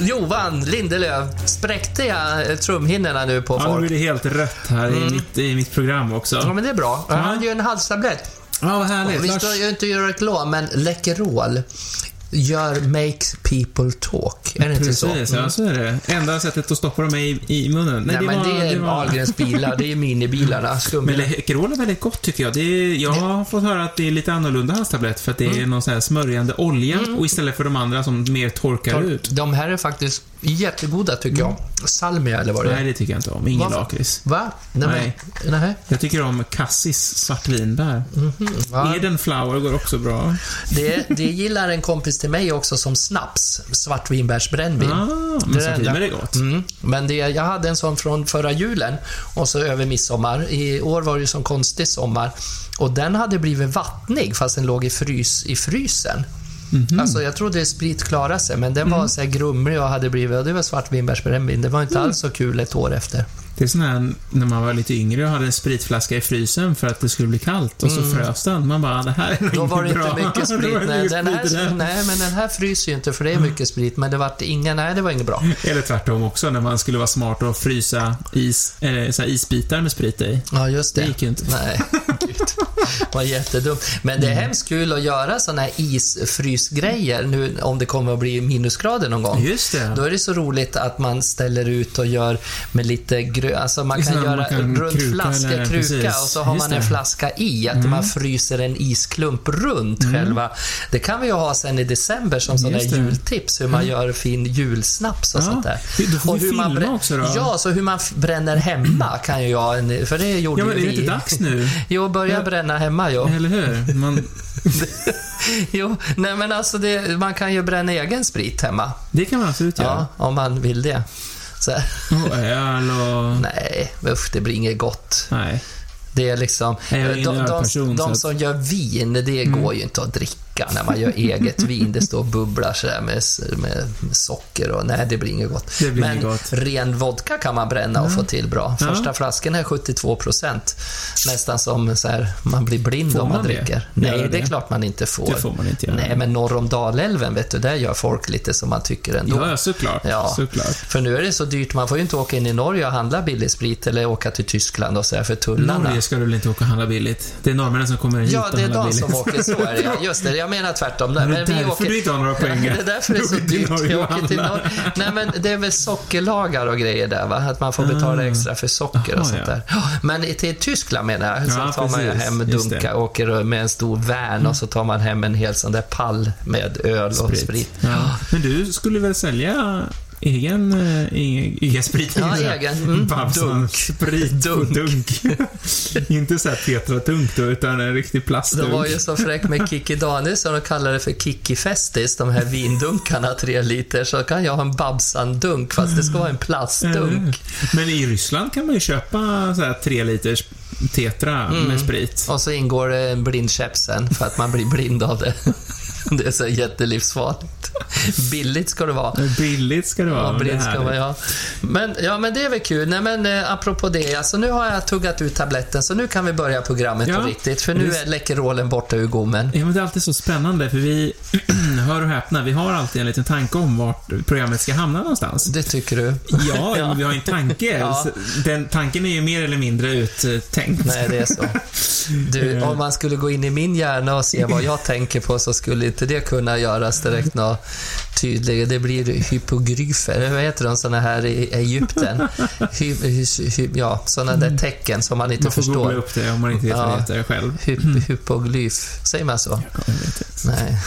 Johan Lindelöf, spräckte jag trumhinnorna nu på Ja, nu folk? blir det helt rött här i, mitt, i mitt program också. Ja, men det är bra. Jag hade ju en halstablett. Ja, vad härligt. Vi Lars, ska ju inte göra reklam, men Läkerol gör makes people talk. Är det inte så? Precis, ja så är det. Enda sättet att stoppa dem är i, i munnen. Nej, men det är var- Ahlgrens bilar. Det är minibilarna. Men Skumbilar. Läkerol är väldigt gott tycker jag. Det är, jag har fått höra att det är lite annorlunda halstablett för att det är Mm. någon sån här smörjande olja och istället för de andra som mer torkar ut. De här är faktiskt jättegoda, tycker jag. Salmia, eller vad det Nej, är. det tycker jag inte om. Ingen lakrits. Va? Nej. Nej. Men, nej. Jag tycker om Cassis svartvinbär. Va? Eden Flower går också bra. Det, det gillar en kompis till mig också som snaps. Svartvinbärsbrännvin. Ah, Det men är svartvinbär enda- är gott. Mm. Men det, jag hade en sån från förra julen och så över midsommar. I år var det ju sån konstig sommar. Och den hade blivit vattnig fast den låg i, frys, i frysen. Mhm. Alltså jag trodde sprit klarade sig, men den var så här grumlig och hade blivit, och det var svartvinbärsbrännvin. Det var inte Mm. alls så kul ett år efter. Det är sån här när man var lite yngre och hade en spritflaska i frysen för att det skulle bli kallt och så frös den. Man bara, det här är nog Mm. Då var det inte bra. mycket sprit. Nej, den här, nej, men den här fryser ju inte för det är mycket sprit. Men det var inga, nej det var inget bra. Eller tvärtom också, när man skulle vara smart och frysa is, så här isbitar med sprit i. Ja, just det. Det gick ju inte. Nej, Det var jättedumt. Men det är hemskt kul att göra såna här isfrysgrejer nu om det kommer att bli minusgrader någon gång. Just det. Då är det så roligt att man ställer ut och gör med lite grö... Alltså man kan det, göra man kan runt kruka flaska, eller- kruka precis. och så har Just man en det. Mm. flaska i. Att man fryser en isklump runt själva. Det kan vi ju ha sen i december som sådana det. jultips. Hur man gör fin julsnaps och Ja, sånt där. då får och vi hur man filma brä- också då. Ja, så hur man bränner hemma kan ju jag... För det gjorde Ja, men är ju det vi. inte dags nu? Jo, börja Ja. bränna hemma, jo. Eller hur? Man, jo, nej men alltså det, man kan ju bränna egen sprit hemma. det kan man absolut Ja, göra. om man vill det. Så. Och öl och... nej, usch, det blir inget gott. Nej. Det är liksom... Nej, de de, de att- som gör vin, det går ju inte att dricka när man gör eget vin. Det står och bubblar sådär med, med, socker och nej, det blir inget gott. Det blir Men inget gott. ren vodka kan man bränna och få till bra. Ja. Första flaskan är 72 procent. Nästan som så här, man blir blind Får om man, man det? dricker. Gör Nej, det är det? klart man inte får. Det får man inte göra. Nej, men norr om Dalälven, vet du, där gör folk lite som man tycker ändå. Ja, ja, såklart. Ja. Såklart. För nu är det så dyrt, man får ju inte åka in i Norge och handla billig sprit eller åka till Tyskland och så här för tullarna. Norge ska du väl inte åka och handla billigt? Det är norrmännen som kommer hit Ja, och det är handlar de billigt. som åker, så är det. ja. Just det, jag menar tvärtom. det är Men vi därför åker... du inte har några poäng. Det är därför det är så dyrt. Jag åker till. Norge. Nej, men det är väl sockerlagar och grejer där, va? Att man får betala Ah. extra för socker och sånt där. Men till Tyskland menar jag, så tar man ju hem dunkar, det. åker med en stor van och så tar man hem en hel sån där pall med öl och sprit. Men du skulle väl sälja egen, äh, egen, egen sprit? Ja, jag egen. Mm. Babson Dunk. sprit Dunk. dunk. dunk. inte så här Petra-dunk då, utan en riktig De plastdunk. var ju så fräck med Kikki Danielsson och kallade det för Kikki Festis, de här vindunkarna, tre liter. Så kan jag ha en Babsan-dunk, fast det ska vara en plastdunk. Men i Ryssland kan man ju köpa så här tre liters Tetra Mm. med sprit. Och så ingår det en blindkäpp sen, för att man blir blind av det. Det är så jättelivsfarligt. Billigt ska det vara. Billigt ska det vara. Ja, det är ska man härligt. ja. Men, ja, men det är väl kul. Nej, men eh, apropå det, alltså nu har jag tuggat ut tabletten, så nu kan vi börja programmet Ja. på riktigt. För nu är Läkerol borta ur gommen. Ja, men det är alltid så spännande, för vi, hör och häpna, vi har alltid en liten tanke om vart programmet ska hamna någonstans. Det tycker du? Ja, Ja. vi har en tanke. Ja. Den tanken är ju mer eller mindre uttänkt. Nej, det är så. Du, om man skulle gå in i min hjärna och se vad jag tänker på så skulle inte det kunna göras direkt något tydligare. Det blir hypogryfer, vad heter de såna här i Egypten? Hy, hy, hy, ja, såna där tecken som man inte Man får förstår. upp det om man inte vet vad Ja. det heter själv. Hy, hypoglyf, säger man så? Nej.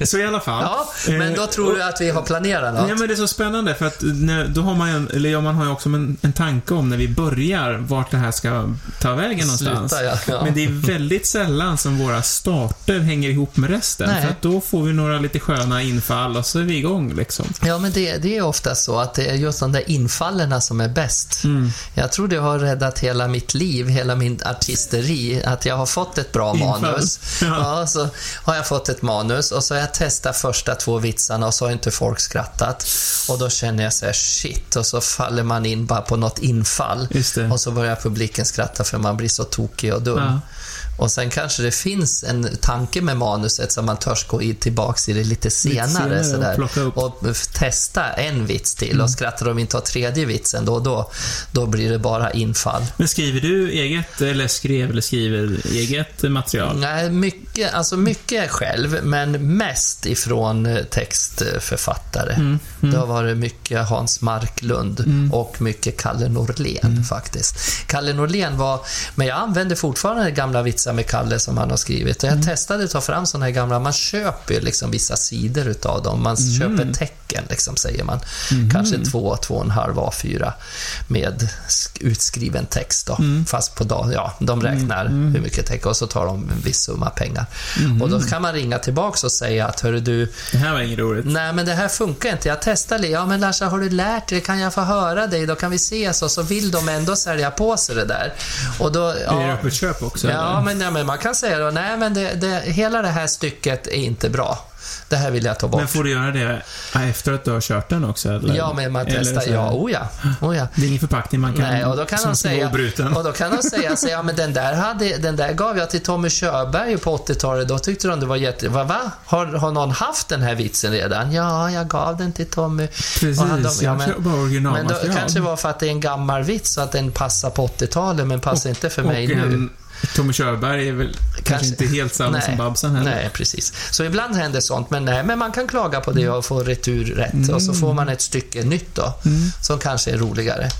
Så i alla fall. Ja, men Eh, då tror du att vi har planerat något? Nej, men det är så spännande för att då har man ju eller ja, man har ju också en, en tanke om när vi börjar vart det här ska ta vägen någonstans. Sluta, ja. Ja. Men det är väldigt sällan som våra starter hänger ihop med resten. Nej. Att då får vi några lite sköna infall och så är vi igång liksom. Ja, men det, det är ofta så att det är just de där infallen som är bäst. Mm. Jag tror det har räddat hela mitt liv, hela min artisteri, att jag har fått ett bra Infall. manus. Ja. Ja. så har jag fått ett manus och så har jag testar första två vitsarna och så har inte folk skrattat. Och då känner jag så här, shit, och så faller man in bara på något infall. Och så börjar publiken skratta för man blir så tokig och dum. Ja. Och sen kanske det finns en tanke med manuset som man törs gå tillbaks i det lite senare. senare och sådär, upp. och f- testa en vits till. Och skrattar de inte åt tredje vitsen, då, då, då blir det bara infall. Men skriver du eget, eller skrev eller skriver eget material? Nej, mycket, alltså mycket själv, men mest ifrån eh, textförfattare. Mm, Det har varit mycket Hans Marklund och mycket Kalle Norlén Mm. faktiskt. Kalle Norlén var, men jag använder fortfarande gamla vitsar med Kalle som han har skrivit. Jag Mm. testade att ta fram sådana här gamla, man köper ju liksom vissa sidor utav dem. Man Mm. köper tecken, liksom, säger man. Kanske två, två och en halv A4 med sk- utskriven text då. Mm. Fast på dag, ja, de räknar hur mycket tecken och så tar de en viss summa pengar. Mm. Och då kan man ringa tillbaks och säga att, hörru du, Det här var inget roligt. Nej, men det här funkar inte. Jag testade. Ja, men Larsa, har du lärt dig? Kan jag få höra dig? Då kan vi ses. Och så vill de ändå sälja på sig det där. Och då, Är det ja, öppet köp också? ja, eller? men, ja, men man kan säga då, nej, men det, det, hela det här stycket är inte bra. Det här vill jag ta bort. Men får du göra det efter att du har kört den också? Eller? Ja, men man testar. Ja, oh ja. Oh ja. Det är ingen förpackning man kan... Nej, och då kan vara säga, och då kan de säga så, ja men den där, hade, den där gav jag till Tommy Körberg på 80-talet, då tyckte de det var jätte... Va, va? Har, har någon haft den här vitsen redan? Ja, jag gav den till Tommy. Precis, Och han- de- jag kör bara Men då originalmaterial. kanske var för att det är en gammal vits så att den passar på 80-talet, men passar inte för mig och nu. en Tommy Körberg är väl kanske, inte helt samma som Babsan heller. Nej, precis. Så ibland händer sånt, men nej, men man kan klaga på det och få retur rätt. Och så får man ett stycke nytt då, som kanske är roligare.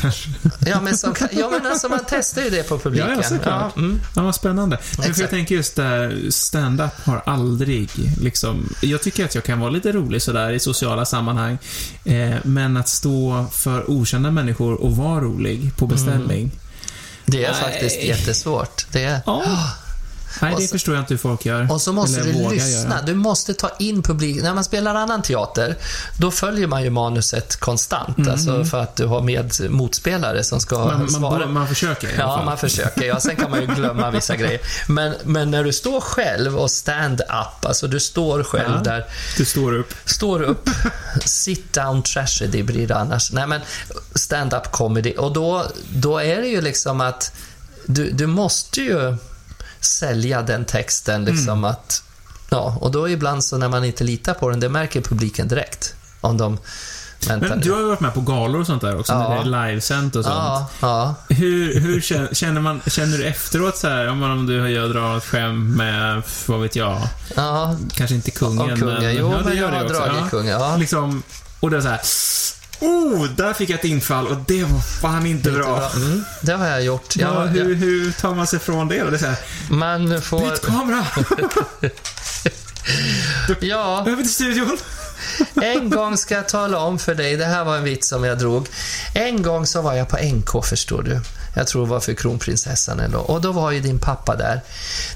Kanske. Ja, men, som, ja, men alltså man testar ju det på publiken. Ja, ja, såklart. Ja, mm. Ja, vad spännande. Men för jag tänker just där, stand-up har aldrig liksom... Jag tycker att jag kan vara lite rolig sådär i sociala sammanhang. Eh, men att stå för okända människor och vara rolig på beställning. Det är Nej. faktiskt jättesvårt. Det är, Ja. Nej, det så- förstår jag inte hur folk gör. och så måste Eller du lyssna. göra. Du måste ta in publiken. När man spelar annan teater, då följer man ju manuset konstant. Alltså för att du har med motspelare som ska Mm. Man, svara. man, man försöker i alla Ja, man försöker. Ja, sen kan man ju glömma vissa grejer. Men, men när du står själv och stand-up, alltså du står själv Ja. där, Du står upp. står upp, sit down tragedy blir det annars. Nej, men stand-up comedy. Och då, då är det ju liksom att du, du måste ju sälja den texten liksom Mm. att... Ja, och då ibland så när man inte litar på den, det märker publiken direkt. Om de. Men du har ju varit med på galor och sånt där också, Ja. när det är livesänt och sånt. Ja, ja. Hur, hur känner, känner, man, känner du efteråt så här, om, man- om du har dragit ett skämt med, vad vet jag, ja. kanske inte kungen, kungen. Jo, ja, men jag har dragit kungen. Ja. Liksom, och det är så här, oh, där fick jag ett infall och det var fan inte bra. Mm, det har jag gjort. Jag, Ja, hur, jag, hur tar man sig från det? då? Det är så här, man får... byt kamera! Ja, Över till studion! en gång ska jag tala om för dig, det här var en vits som jag drog. En gång så var jag på NK, förstår du. Jag tror det var för kronprinsessan ändå. Och då var ju din pappa där.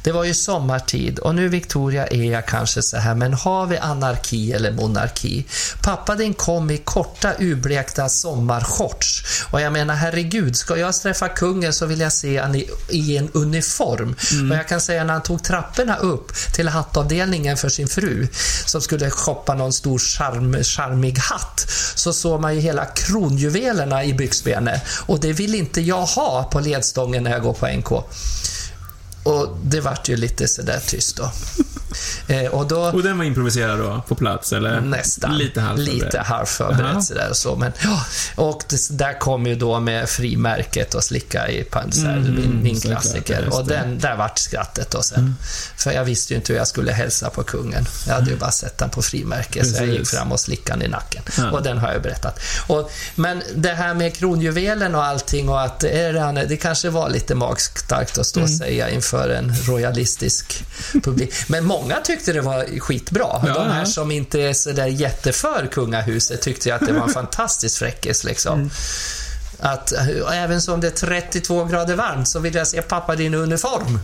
Det var ju sommartid och nu Victoria är jag kanske så här, men har vi anarki eller monarki? Pappa din kom i korta urblekta sommarshorts. Och jag menar herregud, ska jag träffa kungen så vill jag se han i, i en uniform. Och jag kan säga när han tog trapporna upp till hattavdelningen för sin fru som skulle shoppa någon stor charm, charmig hatt så såg man ju hela kronjuvelerna i byxbenet och det vill inte jag ha på ledstången när jag går på NK. Och det vart ju lite sådär tyst då. Eh, och då Och den var improviserad då, på plats, eller? Nästan. Lite halvförberedd. Lite halvförberett Jaha. sådär och så. Men, ja, och det, där kom ju då med frimärket och slicka i pansar, Mhm, min, min klassiker. Och det. Mm. den, där vart skrattet då sen. För jag visste ju inte hur jag skulle hälsa på kungen. Jag hade ju bara sett den på frimärke, så jag gick fram och slickade den i nacken. Ja. Och den har jag berättat. Och, men det här med kronjuvelen och allting och att är han, det kanske var lite magstarkt att stå Mm. och säga inför en royalistisk publik. Men många tyckte det var skitbra. Ja, De här ja. som inte är så där jätteför kungahuset tyckte att det var en fantastisk fräckis liksom. Mm. Att även som det är 32 grader varmt så vill jag se pappa din uniform.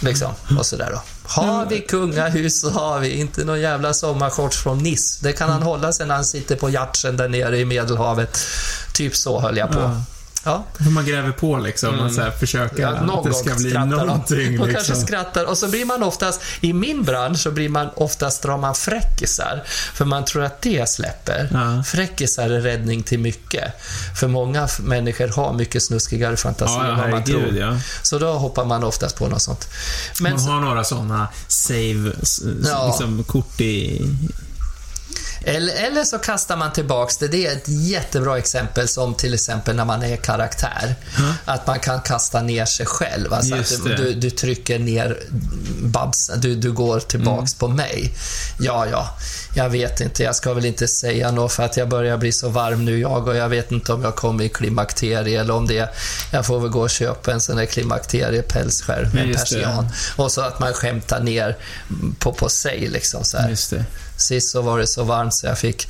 Liksom, och sådär då. Har vi kungahus så har vi inte någon jävla sommarshorts från Nice. Det kan han hålla sig när han sitter på yachten där nere i Medelhavet. Typ så höll jag på. Ja. Ja. Hur man gräver på liksom. Mm. Man så här försöker Ja, att det ska bli skrattar någonting. Liksom. kanske skrattar och så blir man oftast, i min bransch så blir man oftast, drar man fräckisar. För man tror att det släpper. Ja. Fräckisar är räddning till mycket. För många människor har mycket snuskigare fantasi Ja, ja, än vad man tror. ja. Så då hoppar man oftast på något sånt. Men Man har några sådana save, liksom kort i... Eller, eller så kastar man tillbaks det. Det är ett jättebra exempel som till exempel när man är karaktär. Att man kan kasta ner sig själv. Alltså att du, du, du trycker ner Babsen, du, du går tillbaks Mm. på mig. Ja, ja, jag vet inte. Jag ska väl inte säga något för att jag börjar bli så varm nu jag och jag vet inte om jag kommer i klimakterie eller om det är, Jag får väl gå och köpa en sån där klimakteriepälsskärm med en Just det. persian. Och så att man skämtar ner på, på sig liksom så här. Sist så var det så varmt så jag fick...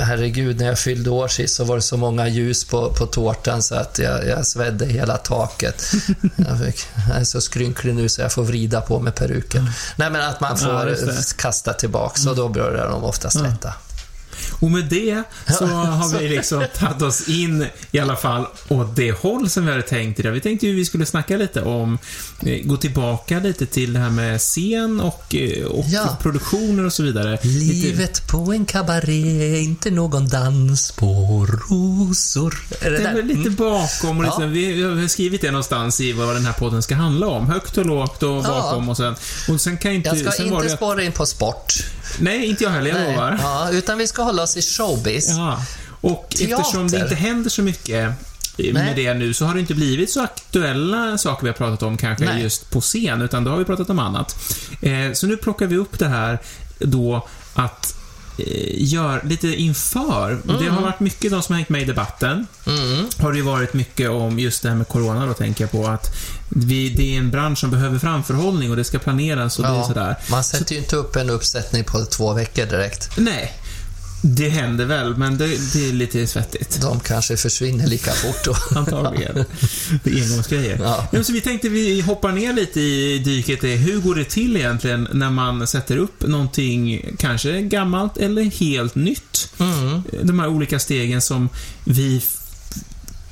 Herregud, när jag fyllde år sist så var det så många ljus på, på tårtan så att jag, jag svedde hela taket. Jag, fick, jag är så skrynklig nu så jag får vrida på med peruken. Nej, men att man Ja, får det. kasta tillbaks och då börjar de oftast lätta. Och med det så har vi liksom tagit oss in i alla fall åt det håll som vi hade tänkt idag. Vi tänkte ju vi skulle snacka lite om, eh, gå tillbaka lite till det här med scen och, eh, och Ja. produktioner och så vidare. Livet på en kabaré, inte någon dans på rosor. Är det det är lite Mm. bakom och liksom, Ja. vi har skrivit det någonstans i vad den här podden ska handla om. Högt och lågt och Ja. bakom och sen, och sen kan inte, Jag ska inte spåra in på sport. Nej, inte jag heller, jag lovar. Ja, utan vi ska hålla oss i showbiz. Ja, och Teater. eftersom det inte händer så mycket med Nej. det nu så har det inte blivit så aktuella saker vi har pratat om kanske Nej. just på scen, utan då har vi pratat om annat. Eh, så nu plockar vi upp det här då att eh, gör lite inför. Det har varit mycket de som har hängt med i debatten. Mm. Har det ju varit mycket om just det här med Corona då, tänker jag på att vi, det är en bransch som behöver framförhållning och det ska planeras och det är Ja, sådär. man sätter ju inte upp en uppsättning på två veckor direkt. Nej, det händer väl, men det, det är lite svettigt. De kanske försvinner lika fort då. Antagligen. Det är engångsgrejer. Ja. Ja. Så vi tänkte vi hoppar ner lite i dyket. Hur går det till egentligen när man sätter upp någonting, kanske gammalt eller helt nytt? Mm. De här olika stegen som vi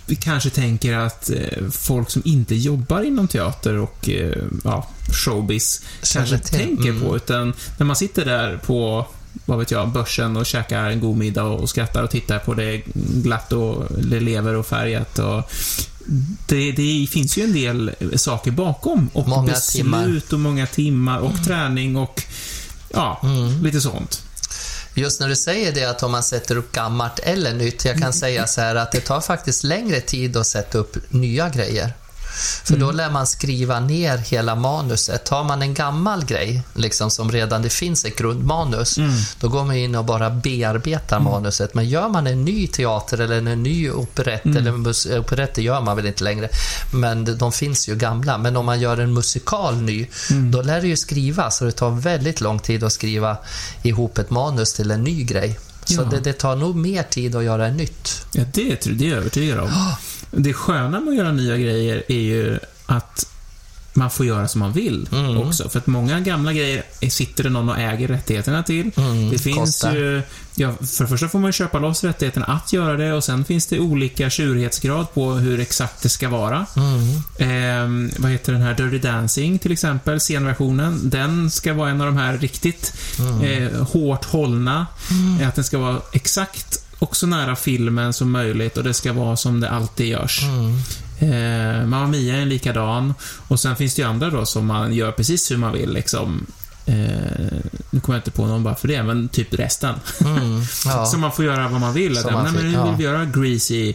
vi kanske tänker att eh, folk som inte jobbar inom teater och eh, ja, showbiz Känner kanske tänker Mm. på. Utan när man sitter där på vad vet jag, börsen och käkar en god middag och skrattar och tittar på det glatt och det lever och färgat och det, det finns ju en del saker bakom och Många beslut timmar. och många timmar och träning och ja, Mm. lite sånt. Just när du säger det att om man sätter upp gammalt eller nytt, jag kan säga så här att det tar faktiskt längre tid att sätta upp nya grejer. För då lär man skriva ner hela manuset. Tar man en gammal grej, liksom som redan det finns ett grundmanus, då går man in och bara bearbetar manuset. Men gör man en ny teater eller en ny operett, eller mus- operetter gör man väl inte längre, men de- finns ju gamla. Men om man gör en musikal ny, då lär det ju skrivas och det tar väldigt lång tid att skriva ihop ett manus till en ny grej. Så Ja. det, det tar nog mer tid att göra en nytt. Ja, det, det är jag övertygad om. Det sköna med att göra nya grejer är ju att man får göra som man vill Mm. också. För att många gamla grejer sitter det någon och äger rättigheterna till. Mm, det finns kostar. ju... Ja, för det första får man ju köpa loss rättigheterna att göra det och sen finns det olika tjurhetsgrad på hur exakt det ska vara. Mm. Ehm, vad heter den här Dirty Dancing till exempel, scenversionen. Den ska vara en av de här riktigt eh, hårt hållna. Eh, Att den ska vara exakt och så nära filmen som möjligt och det ska vara som det alltid görs. Mm. Eh, Mamma Mia är en likadan. Och sen finns det ju andra då som man gör precis hur man vill liksom. Eh, nu kommer jag inte på någon bara för det, men typ resten. Mm. Ja. Så man får göra vad man vill. Att, man nej, men nu vill ja. vi göra greasy, eh,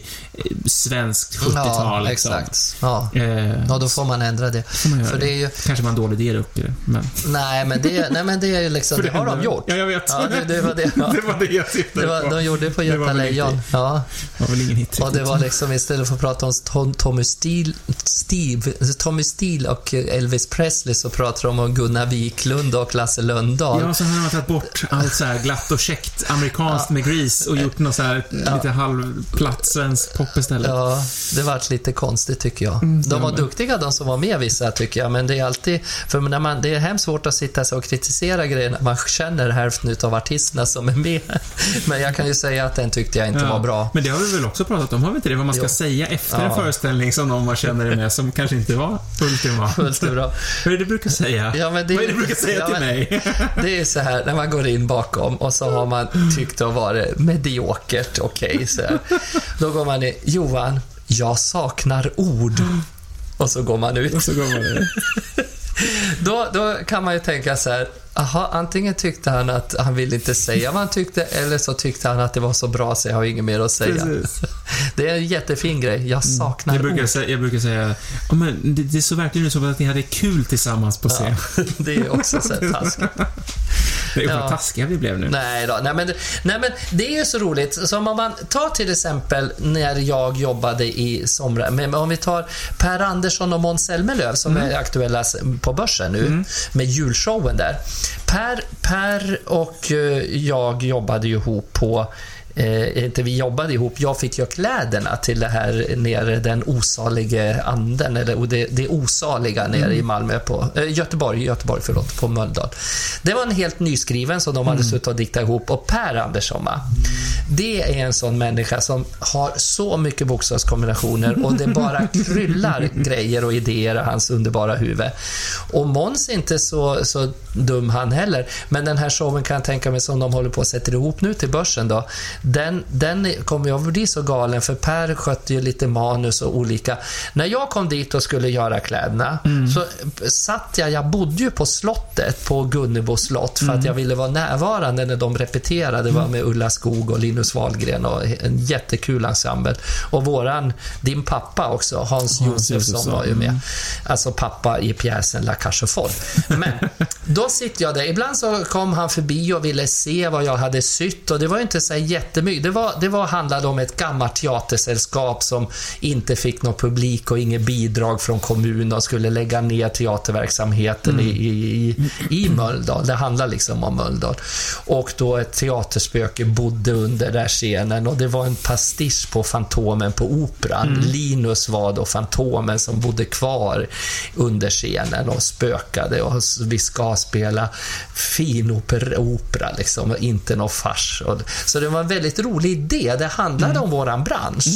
svenskt 70-tal ja, liksom. exakt. Ja. Eh, ja, då får man ändra det. man För det är ju, Kanske var en dålig idé upp det, men... nej, men det, nej, men det är ju liksom, det har de gjort. Ja, jag vet. Ja, det, det var det. Ja. det var det jag syftade Det var, på. de gjorde det på Det Göta Lejon. Ja. Det var väl ingen hit Och det var liksom istället för att prata om Tom, Tommy Steele, Steve, Tommy Steele och Elvis Presley så pratar de om Gunnar Wiklund och och Lasse Lundahl. Ja, så här har tagit bort allt så här glatt och käckt amerikanskt med Grease och gjort något så här lite halvplatt svensk pop istället. Ja, det vart lite konstigt tycker jag. Mm, De var ja, duktiga de som var med vissa tycker jag, men det är alltid... För när man, det är hemskt svårt att sitta så och kritisera grejer när man känner hälften utav artisterna som är med. Men jag kan ju säga att den tyckte jag inte Ja. var bra. Men det har vi väl också pratat om, har vi inte det? Vad man ska Jo. säga efter en Ja. föreställning som någon man känner är med som kanske inte var ultimat. Fullt bra. Vad är det du brukar säga? Ja, men det- Vad är det du brukar säga ja, till men- mig? Det är så här, när man går in bakom och så har man tyckt att vara mediokert, okej, så här. Då går man in, Johan, jag saknar ord. Och så går man ut. Och så går man ner. Då, då kan man ju tänka så här, aha, antingen tyckte han att han ville inte säga vad han tyckte, eller så tyckte han att det var så bra så jag har inget mer att säga. Precis. Det är en jättefin grej. Jag saknar Jag brukar, ord. säga, jag brukar säga, ja, men det, det är så verkligen så att ni hade kul tillsammans på scen. Ja, det är också så taskigt. Det är Ja. vad taskiga vi blev nu. Nej då, nej men, nej men det är ju så roligt. Som om man tar till exempel när jag jobbade i somras, men om vi tar Per Andersson och Måns Zelmerlöw som är aktuella på börsen nu med julshowen där. Per, per och eh, jag jobbade ju ihop på Eh, inte vi jobbade ihop, jag fick ju kläderna till det här nere, den osalige anden, eller det, det osaliga nere i Malmö på, eh, Göteborg, Göteborg, förlåt, på Mölndal. Det var en helt nyskriven som de hade suttit och diktat ihop och Per Andersson va? Det är en sån människa som har så mycket bokstavskombinationer och det bara kryllar grejer och idéer i hans underbara huvud. Och Måns är inte så, så dum han heller, men den här showen kan jag tänka mig som de håller på att sätta ihop nu till börsen då, den, den kommer jag bli så galen för Per skötte ju lite manus och olika. När jag kom dit och skulle göra kläderna så satt jag, jag bodde ju på slottet på Gunnebo slott för att jag ville vara närvarande när de repeterade, det var med Ulla Skog och Linus Wahlgren och en jättekul ensemble. Och våran, din pappa också, Hans, Hans Josefsson var ju med. mm. Alltså pappa i pjäsen La Folles. Men då sitter jag där. Ibland så kom han förbi och ville se vad jag hade sytt och det var ju inte så här jättemycket. Det, var, det var, handlade om ett gammalt teatersällskap som inte fick någon publik och inget bidrag från kommunen och skulle lägga ner teaterverksamheten i, i, i, i Mölndal. Det handlar liksom om Mölndal. Och då ett teaterspöke bodde under där scenen och det var en pastisch på Fantomen på Operan. Linus var då Fantomen som bodde kvar under scenen och spökade och vi ska spela fin opera, opera liksom, och inte någon fars. Så det var en väldigt rolig idé. Det handlade om våran bransch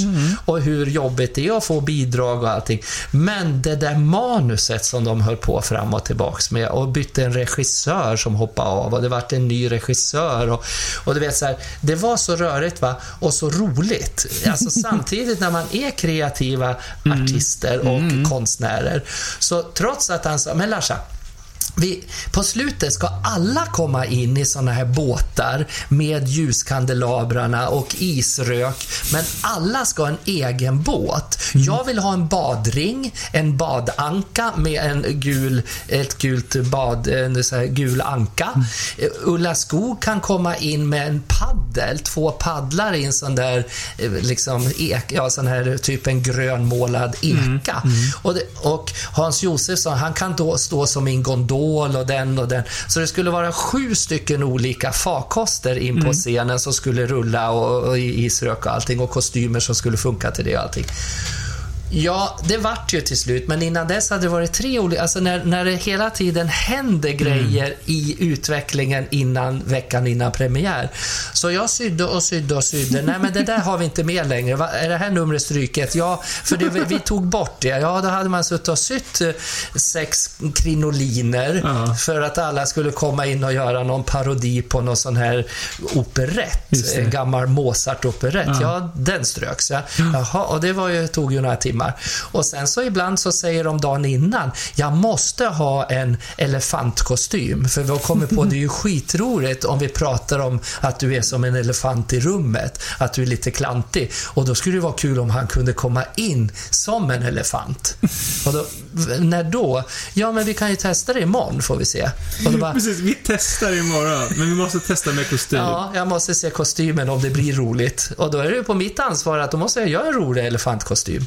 och hur jobbigt det är att få bidrag och allting. Men det där manuset som de höll på fram och tillbaks med och bytte en regissör som hoppade av och det vart en ny regissör och, och du vet så här, det var så rörigt va och så roligt. Alltså samtidigt när man är kreativa artister och konstnärer så trots att han sa, men Larsa, vi, på slutet ska alla komma in i såna här båtar med ljuskandelabrarna och isrök, men alla ska ha en egen båt. Jag vill ha en badring, en badanka med en gul, ett gult bad, en så gul anka. Eh, Ulla Skog kan komma in med en paddel, två paddlar i en sån där, eh, liksom, ek, ja, sån här typ en grönmålad eka. Och, det, och Hans Josefsson, han kan då stå som i en gondol och den och den. Så det skulle vara sju stycken olika farkoster in på scenen som skulle rulla och, och isrök och allting och kostymer som skulle funka till det och allting. Ja, det vart ju till slut, men innan dess hade det varit tre olika... Alltså när, när det hela tiden händer grejer i utvecklingen innan veckan innan premiär. Så jag sydde och sydde och sydde. Nej, men det där har vi inte med längre. Va, är det här numret stryket? Ja, för det, vi tog bort det. Ja, då hade man suttit och sytt eh, sex krinoliner Ja. för att alla skulle komma in och göra någon parodi på någon sån här operett. En gammal Mozart-operett. Ja. Ja, den ströks. Ja. Jaha, och det var ju, tog ju några timmar. Och sen så ibland så säger de dagen innan, jag måste ha en elefantkostym. För vi har kommit på, det är ju skitroligt om vi pratar om att du är som en elefant i rummet. Att du är lite klantig. Och då skulle det vara kul om han kunde komma in som en elefant. Och då, när då? Ja, men vi kan ju testa det imorgon får vi se. Och då bara, Precis, vi testar imorgon, men vi måste testa med kostym. Ja, jag måste se kostymen om det blir roligt. Och då är det ju på mitt ansvar att då måste jag göra en rolig elefantkostym.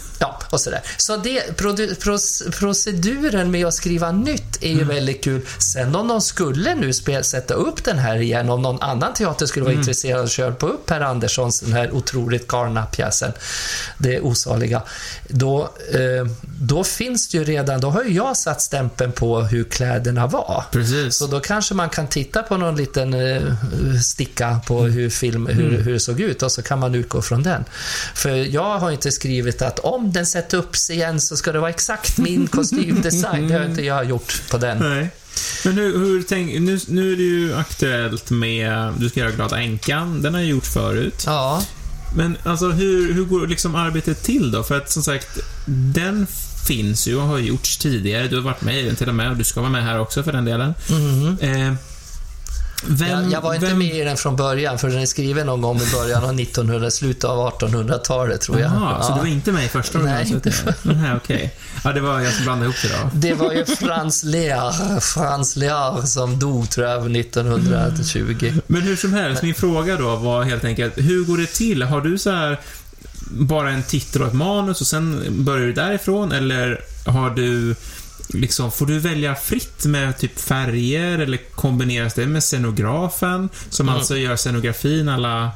Ja, och sådär. Så det, proceduren med att skriva nytt är ju Mm. väldigt kul. Sen om de skulle nu spel, sätta upp den här igen, om någon annan teater skulle Mm. vara intresserad av att köra på upp Per Anderssons, den här otroligt galna pjäsen, Det osaliga, då, eh, då finns det ju redan, då har ju jag satt stämpeln på hur kläderna var. Precis. Så då kanske man kan titta på någon liten eh, sticka på hur, film, hur, hur det såg ut och så kan man utgå från den. För jag har inte skrivit att om den sätter upp sig igen så ska det vara exakt min kostymdesign. Det har inte jag gjort på den. Nej. Men hur, hur tänk, nu, nu är det ju aktuellt med, du ska göra Glada änkan, den har jag gjort förut. Ja, Men alltså hur, hur går liksom arbetet till då? För att som sagt, den finns ju och har gjorts tidigare. Du har varit med i den till och med och du ska vara med här också för den delen. Eh, vem, jag, jag var inte vem, med i den från början, för den är skriven någon gång i början av 1900, slutet av 1800-talet tror jag. Jaha, så Ja. du var inte med i första Nej, originalsättningen? Nej, okej. Ja, det var jag som blandade ihop det då. Det var ju Frans Lear, Frans Lear som dog tror jag 1920. Men hur som helst, min fråga då var helt enkelt, hur går det till? Har du så här bara en titel och ett manus och sen börjar du därifrån? Eller har du liksom, får du välja fritt med typ färger eller kombineras det med scenografen som Mm. alltså gör scenografin alla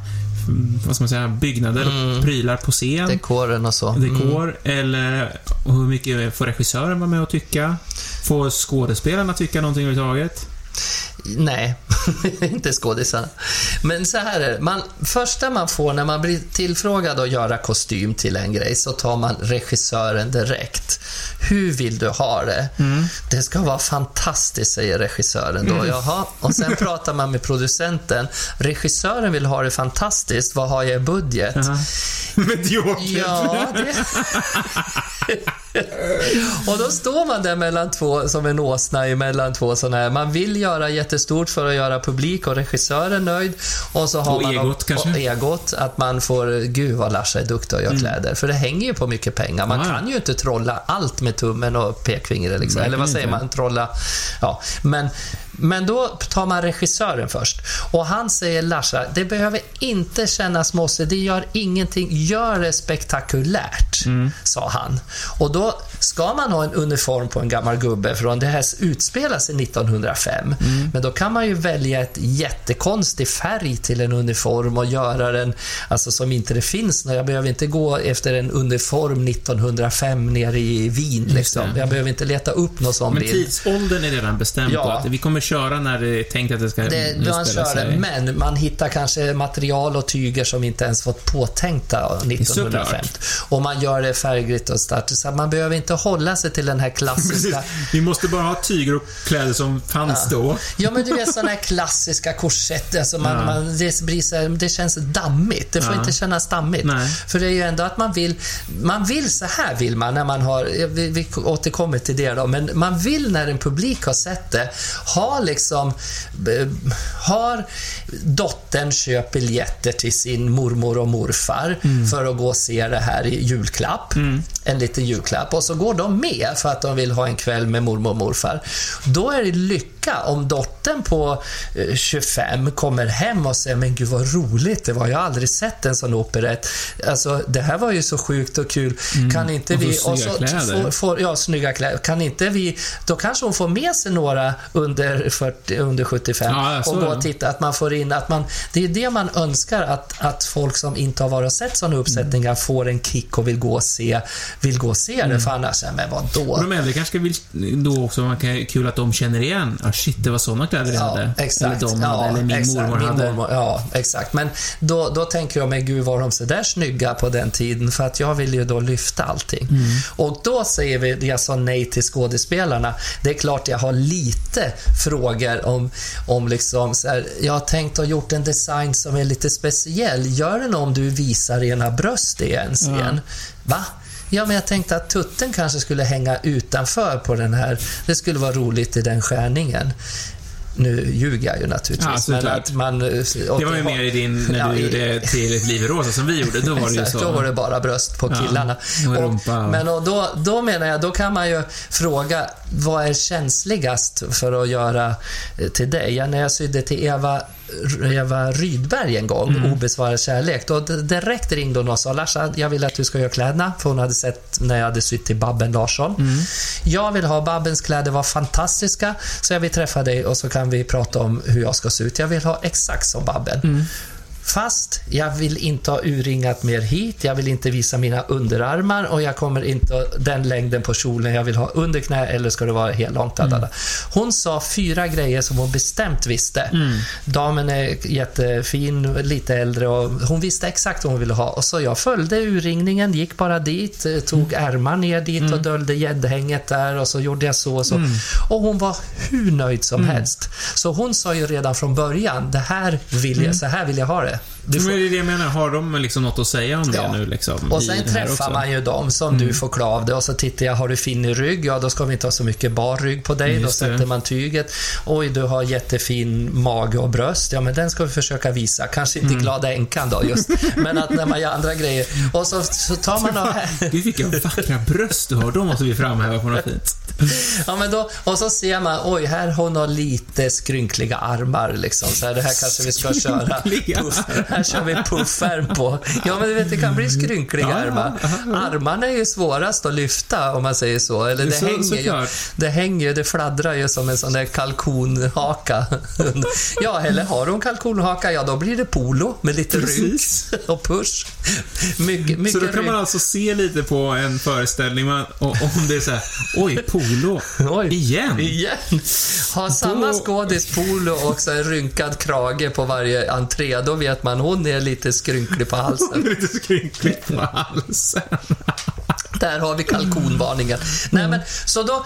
mm, vad ska man säga, byggnader och prylar på scen? Dekoren och så. Mm. dekor, eller hur mycket får regissören vara med och tycka? Får skådespelarna tycka någonting överhuvudtaget? Nej, inte skådisarna. Men så här är det. Man, första man får när man blir tillfrågad att göra kostym till en grej så tar man regissören direkt. Hur vill du ha det? Det ska vara fantastiskt, säger regissören då. Jaha. Och sen pratar man med producenten. Regissören vill ha det fantastiskt. Vad har jag i budget? Mediokert. Ja, det... och då står man där mellan två, som en åsna emellan två sådana här. Man vill göra jättestort för att göra publik och regissören nöjd. Och så har Och man egot kanske? och egot, att man får, gud vad Larsa är duktig att göra kläder. För det hänger ju på mycket pengar. Man Mm. Ja, ja. kan ju inte trolla allt med tummen och pekfingret liksom. Eller vad säger inte. man? Trolla. Ja, men, men då tar man regissören först. Och han säger Larsa, det behöver inte kännas mossigt. Det gör ingenting. Gör det spektakulärt, Mm. sa han. Och då ska man ha en uniform på en gammal gubbe från det här utspelar sig 1905. Mm. Men då kan man ju välja ett jättekonstig färg till en uniform och göra den, alltså som inte det finns. Jag behöver inte gå efter en uniform 1905 nere i Wien liksom. Jag behöver inte leta upp någon sån Men bild. tidsåldern är redan bestämd Ja. på att vi kommer köra när det är tänkt att det ska Det, utspela kör det, sig. men man hittar kanske material och tyger som inte ens fått påtänkta 1905. Såklart. Och man gör det färggritt och starkt. Så man behöver inte hålla sig till den här klassiska... Vi måste bara ha tyger och kläder som fanns då. Ja, men du vet sådana här klassiska korsetter. Alltså man, Ja. man, det, blir det känns dammigt. Det får Ja. inte kännas dammigt. Nej. För det är ju ändå att man vill... Man vill så här vill man när man har... Vi, vi återkommer till det då, men man vill när en publik har sett det ha liksom... eh, Har dottern köpt biljetter till sin mormor och morfar Mm. för att gå och se det här i julklapp. En liten julklapp. Och så går de med för att de vill ha en kväll med mormor och morfar. Då är det lycka om dottern på eh, 25 kommer hem och säger men gud vad roligt det var. Jag har aldrig sett en sån operett. Alltså det här var ju så sjukt och kul. Kan inte Mm. Och så vi... snygga kläder. Får, får, ja, snygga kläder. Kan inte vi... Då kanske hon får med sig några under, 40, under 75 Ja, så och gå och titta. Att man får in... Att man, det är det man önskar att, att folk som inte har varit och sett sådana uppsättningar Mm. får en kick och vill gå och se, vill gå och se det. För annars, men vadå? De äldre kanske vill då också, man kan, kul att de känner igen, ah shit, det var såna kläder vi hade. exakt. Eller de ja, hade, eller min exakt. mormor Min hade. mormor, ja, exakt. Men då, då tänker jag, men gud var de så där snygga på den tiden? För att jag vill ju då lyfta allting. Mm. Och då säger vi, jag sa nej till skådespelarna. Det är klart jag har lite frågor om, om liksom så här, jag har tänkt och gjort en design som är lite speciell. Gör den om du visar ena bröst i en scen. Va? Ja, men jag tänkte att tutten kanske skulle hänga utanför på den här. Det skulle vara roligt i den skärningen. Nu ljuger jag ju naturligtvis. Ja, men att man, Det var ju mer i din, när Ja, du gjorde till ett liv i rosa som vi gjorde. Då var det ju Exakt, så. då var det bara bröst på Ja, killarna. och, rumpa och- Men och då, då menar jag, då kan man ju fråga, vad är känsligast för att göra eh, till dig? Ja, när jag sydde till Eva Eva Rydberg en gång, Mm. Obesvarad kärlek. Då direkt ringde hon och sa Larsa, jag vill att du ska göra kläderna. För hon hade sett när jag hade sytt till Babben Larsson. Mm. Jag vill ha Babbens kläder var fantastiska, så jag vill träffa dig och så kan vi prata om hur jag ska se ut. Jag vill ha exakt som Babben. Mm. Fast jag vill inte ha urringat mer hit, jag vill inte visa mina underarmar och jag kommer inte ha den längden på kjolen jag vill ha under knä eller ska det vara helt långt. Mm. Hon sa fyra grejer som hon bestämt visste. Mm. Damen är jättefin, lite äldre och hon visste exakt vad hon ville ha. Och så jag följde urringningen, gick bara dit, eh, tog Mm. ärmar ner dit och dolde gäddhänget där och så gjorde jag så och så. Mm. Och hon var hur nöjd som helst. Så hon sa ju redan från början, det här vill Mm. jag, så här vill jag ha det. Du får Men det är det jag menar, har de liksom något att säga om det Ja. nu liksom? och sen det träffar? Mm. man ju dem som du får klä av dig och så tittar jag, har du fin rygg? Ja, då ska vi inte ha så mycket bar rygg på dig. Då Just det. sätter man tyget. Oj, du har jättefin mage och bröst. Ja, men den ska vi försöka visa. Kanske Mm. inte glada änkan då just, men att när man gör andra grejer. Och så, så tar man av vilka vackra bröst du har, de måste vi framhäva på något fint. Ja, men då, och så ser man, oj, här hon har lite skrynkliga armar liksom. Så här, det här kanske vi ska köra puff, Här kör vi puffärm på. Ja, men du vet, det kan bli skrynkliga armar. Armarna är ju svårast att lyfta om man säger så. Eller det Så- hänger ju, såklart. det hänger ju, det fladdrar ju som en sån där kalkonhaka. Ja, eller har hon kalkonhaka, ja då blir det polo med lite rynk och push. Mycket, mycket Så då kan rynk. man alltså se lite på en föreställning man, om det är så här, oj, polo, Oj. igen? Igen. Ha samma Då- skådis polo och så en rynkad krage på varje entré. Då vet man hon är lite skrynklig på halsen. Lite skrynkligt på halsen. Där har vi kalkonvarningen. Nej, men, så då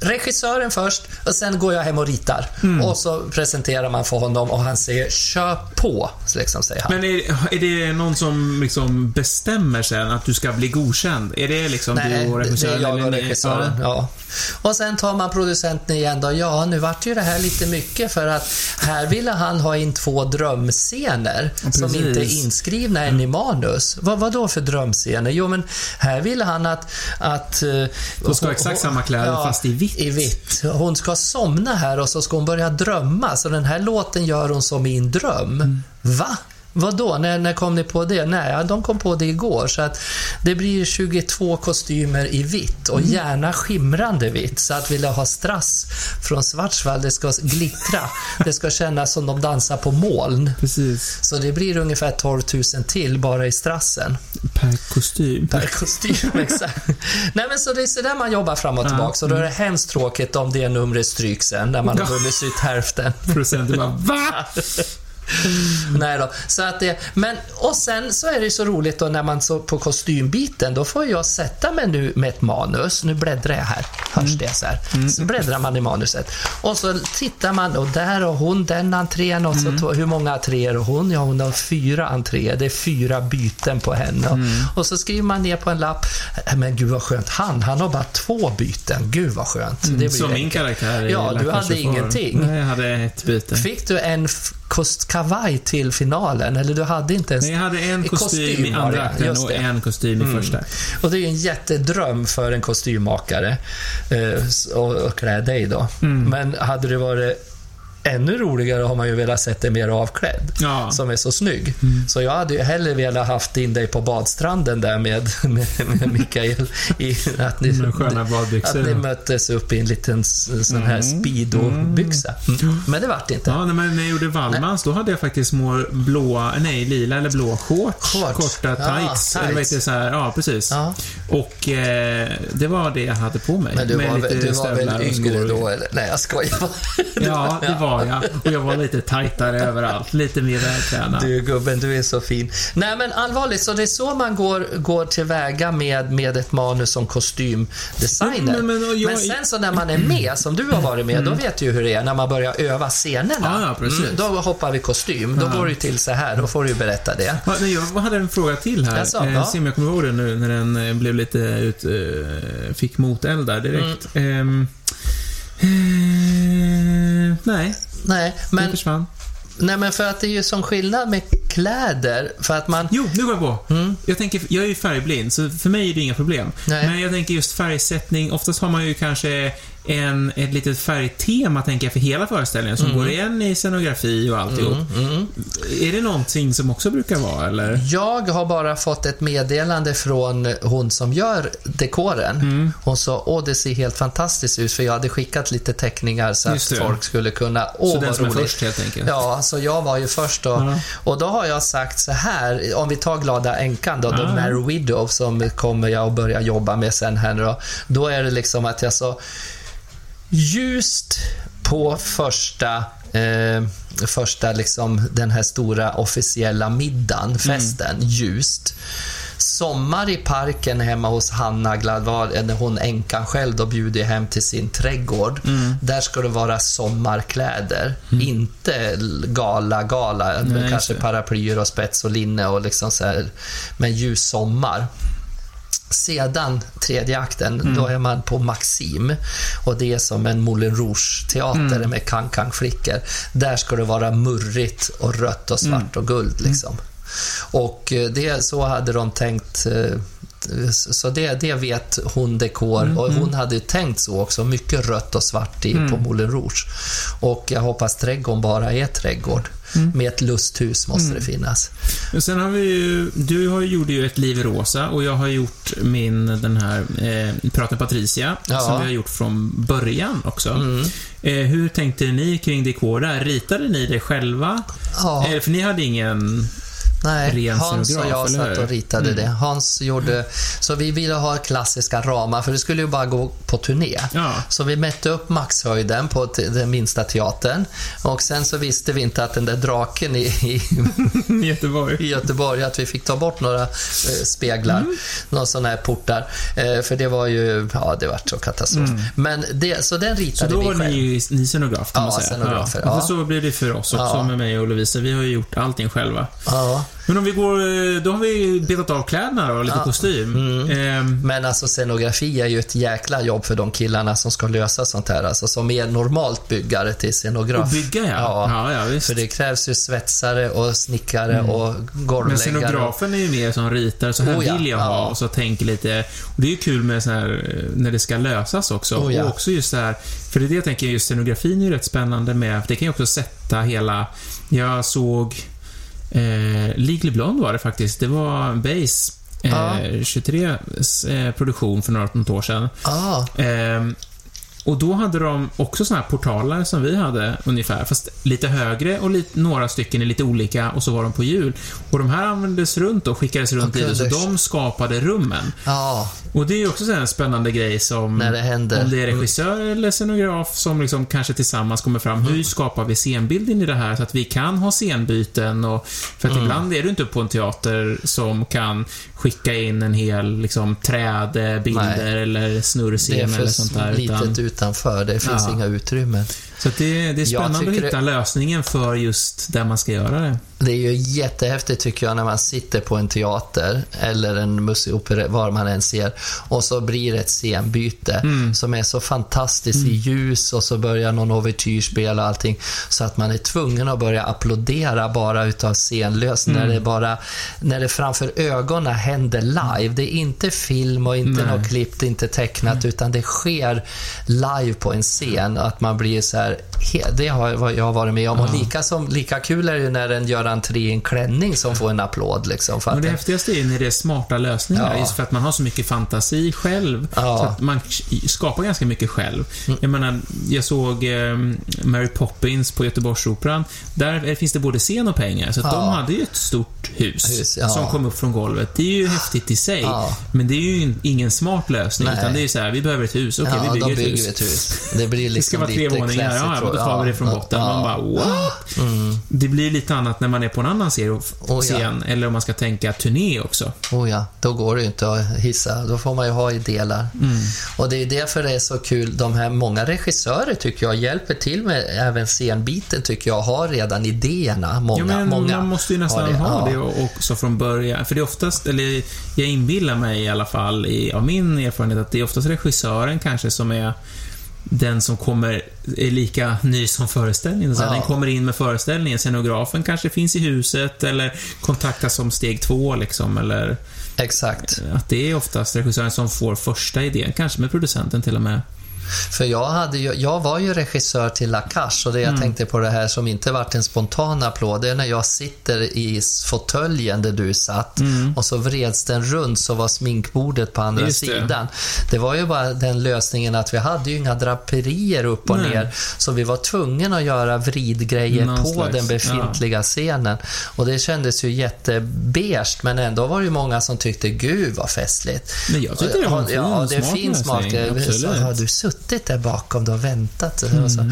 regissören först och sen går jag hem och ritar. Och så presenterar man för honom och han säger kör på, liksom, säger han. Men är, är det någon som liksom bestämmer sen att du ska bli godkänd? Är det liksom Nej, du och det regissören? är jag och regissören. Ja. Ja. Och sen tar man producenten igen då. Ja, nu vart ju det här lite mycket för att här ville han ha in två drömscener som precis. Mm. inte är inskrivna än i manus. Vad, vad då för drömscener? Jo, men här ville han att... att De ska ha exakt samma kläder, fast i vitt. I vitt. Hon ska somna här och så ska hon börja drömma. Så den här låten gör hon som i en dröm. Mm. Va? Vad då? När, när kom ni på det? Nej, de kom på det igår. Så att det blir 22 kostymer i vitt och Mm. gärna skimrande vitt. Så att vill jag ha strass från Schwarzwald, det ska glittra. Det ska kännas som de dansar på moln. Precis. Så det blir ungefär 12 000 till bara i strassen. Per kostym. Per kostym, exakt. Nej men så det är sådär man jobbar fram och tillbaka. Så då är det hemskt tråkigt om det numret stryks sen, när man har Ja. hunnit sytt hälften. Producenten bara, VA? Nej då. Så att det, men, och sen så är det så roligt då när man så på kostymbiten, då får jag sätta mig nu med ett manus. Nu bläddrar jag här. Hörs det så här? Så bläddrar man i manuset. Och så tittar man och där har hon den entrén och så två- hur många entréer har hon? Ja, hon har fyra entréer. Det är fyra byten på henne. Och så skriver man ner på en lapp. "Äh, Men gud vad skönt. Han, han har bara två byten. Gud vad skönt. Det blir Som min karaktär Ja, du hade ingenting. Nej, jag hade ett byte. Fick du en f- kostkavaj till finalen? Eller du hade inte ens... Nej, jag hade en i kostym, i andra akten och. Mm. en kostym i första. Och det är ju en jättedröm för en kostymmakare eh, att att klä dig då. Mm. Men hade det varit ännu roligare har man ju velat sett dig mer avklädd. Ja. Som är så snygg. Mm. Så jag hade ju hellre velat haft in dig på badstranden där med, med, med Mikael. I, att, ni, Med att ni möttes upp i en liten sån här speedo-byxa. Mm. Men det vart inte. Ja, men när jag gjorde Wallmans, då hade jag faktiskt små blåa, nej, lila eller blå shorts. Shorts. Korta Ja, tights. tights. Eller vad heter det, så här, ja, precis. Ja. Och eh, det var det jag hade på mig. Men du Med var, lite väl, du var väl yngre då? Eller? Nej, jag skojar bara. Ja, det var jag. Och jag var lite tajtare överallt. Lite mer vältränad. Du gubben, du är så fin. Nej men allvarligt, så det är så man går, går tillväga med, med ett manus som kostymdesigner. Men- men- jag- Men sen så när man är med, som du har varit med, då vet du ju hur det är när man börjar öva scenerna. Ja. Mm, då hoppar vi kostym. Då Ja. går det till så här. Då får du ju berätta det. Ja, jag hade en fråga till här. Jaså, eh, ja. Se om jag kommer ihåg den nu när den eh, blev lite ut... Eh, fick moteld där direkt. Mm. Ehm, eh, nej, Nej, men försvann. Nej, men för att det är ju som skillnad med kläder. För att man... Jo, nu går jag på. Jag tänker, jag är ju färgblind, så för mig är det inga problem. Nej. Men jag tänker just färgsättning, oftast har man ju kanske en, ett litet färgtema, tänker jag, för hela föreställningen, som går igen i scenografi och alltihop. Är det någonting som också brukar vara, eller? Jag har bara fått ett meddelande från hon som gör dekoren. Mm. Hon sa, åh det ser helt fantastiskt ut, för jag hade skickat lite teckningar så att folk skulle kunna, åh så den vad som är roligt. först, helt enkelt? Ja, så jag var ju först då. Ja. Och då har jag sagt så här, om vi tar Glada änkan då, The Ja. Mary Widow som kommer jag att börja jobba med sen här då. Då är det liksom att jag sa ljust på första eh, första liksom den här stora officiella middagen, festen, ljust. Sommar i parken hemma hos Hanna Gladvar, när hon änkan själv då bjuder hem till sin trädgård. Där ska det vara sommarkläder, inte gala, gala, Nej, kanske paraplyer och spets och linne och liksom så här, men ljus sommar. Sedan tredje akten, då är man på Maxim och det är som en Moulin Rouge-teater med Kang-Kang-flickor. Där ska det vara murrigt och rött och svart och guld liksom. Och eh, det, så hade de tänkt eh, så det, det vet hon dekor och hon hade ju tänkt så också. Mycket rött och svart i, på Moulin Rouge. Och jag hoppas trädgården bara är trädgård. Med ett lusthus måste det finnas. Sen har vi ju, du har ju, gjorde ju ett liv i rosa och jag har gjort min, den här, eh, Prata Patricia, Ja. som vi har gjort från början också. Mm. Eh, hur tänkte ni kring dekor där? Ritade ni det själva? Ja. Eh, för ni hade ingen... Nej, Hans och jag satt? Mm. och ritade det. Hans gjorde... Så vi ville ha klassiska ramar, för det skulle ju bara gå på turné. Ja. Så vi mätte upp maxhöjden på den minsta teatern. Och sen så visste vi inte att den där draken i, i, I Göteborg. i Göteborg, att vi fick ta bort några eh, speglar, Mm. några sådana här portar. Eh, för det var ju... Ja, det var så katastrof. Men det, så den Mm. Så ritade då vi var själv. ni ni scenograf, kan Ja, man säga. scenografer, Ja. ja. Och Så blev det för oss också, med mig och Lovisa. Vi har ju gjort allting själva. Ja. Men om vi går... eh, Då har vi betat av kläderna då, lite Ja. kostym. Ehm, Men alltså scenografi är ju ett jäkla jobb för de killarna som ska lösa sånt här. Alltså som är normalt byggare till scenograf. och bygga, ja. Ja. Ja, ja visst. För det krävs ju svetsare och snickare och Mm. Men golvläggare. scenografen är ju mer som ritar, så här Oh ja, vill jag ha och så tänker lite. Och det är ju kul med så här, eh, när det ska lösas också. Oh. Och också just det här, för det är det jag tänker, just scenografin är ju rätt spännande med, för det kan ju också sätta hela, jag såg eh, Legally Blonde var det faktiskt, det var Base eh, Ja. 23 eh, produktion för några något år sedan. Ah, Ehm, och då hade de också såna här portaler som vi hade ungefär, fast lite högre och lite, några stycken är lite olika och så var de på hjul. Och de här användes runt och skickades runt det, så de skapade rummen. ja, Och det är ju också en spännande grej som... när det händer. Om det är regissör eller scenograf som liksom kanske tillsammans kommer fram. Hur skapar vi scenbilden i det här så att vi kan ha scenbyten och... För att Mm. ibland är du inte på en teater som kan skicka in en hel liksom trädbilder Nej. eller snurrscen eller sånt där. Utan, utanför. Det finns Ja. inga utrymmen. så det, det är spännande att hitta lösningen för just där man ska göra det. Det är ju jättehäftigt tycker jag när man sitter på en teater eller en musikopera, var man än ser, och så blir det ett scenbyte Mm. som är så fantastiskt i ljus och så börjar någon ouvertyr spela och allting så att man är tvungen att börja applådera bara utav scenlös Mm. när det bara, när det framför ögonen händer live. Det är inte film och inte Nej. något klippt, inte tecknat, utan det sker live på en scen att man blir så här, det har jag varit med om. Och lika, som, lika kul är det ju när en gör entré i en klänning som får en applåd. Liksom, för Men det häftigaste är när det är smarta lösningar, Ja. just för att man har så mycket fantasi själv. Ja. Mm. Så att man skapar ganska mycket själv. Jag menar, jag såg eh, Mary Poppins på Göteborgsoperan. Där finns det både scen och pengar, så Ja. de hade ju ett stort hus, Hus, som kom upp från golvet. Det är ju häftigt i sig, men det är ju ingen smart lösning, Nej. utan det är så här, vi behöver ett hus, okej, ja, vi då bygger ett bygger hus. ett hus. Det blir liksom Det ska vara tre våningar, ja, då tar vi det från botten. Man bara, what? Det blir lite annat när man är på en annan scen, Oh, ja. scen eller om man ska tänka turné också. Oh ja, då går det ju inte att hissa. Då får man ju ha i delar. Mm. Och det är därför det är så kul. De här många regissörer tycker jag hjälper till med även scenbiten tycker jag har redan idéerna. Många, ja, men många man måste ju nästan det. ha Ja. det också från början. För det är oftast, eller jag inbillar mig i alla fall i, av min erfarenhet, att det är oftast regissören kanske som är den som kommer är lika ny som föreställningen. Så Ja. Den kommer in med föreställningen, scenografen kanske finns i huset eller kontaktas som steg två liksom, eller Exakt. att det är oftast regissören som får första idén, kanske med producenten till och med. För jag, hade ju, jag var ju regissör till La Cage och det jag Mm. tänkte på det här som inte varit en spontan applåd, det är när jag sitter i fåtöljen där du satt och så vreds den runt så var sminkbordet på andra Mm. Just det. sidan. Det. var ju bara den lösningen att vi hade ju inga draperier upp och Nej. ner så vi var tvungna att göra vridgrejer Någon på slags, den befintliga scenen. Och det kändes ju jättebeige men ändå var det ju många som tyckte gud vad festligt. Men jag tyckte det var en fin, Ja, det är fin smak. har du suttit där bakom och väntat och Mm. så,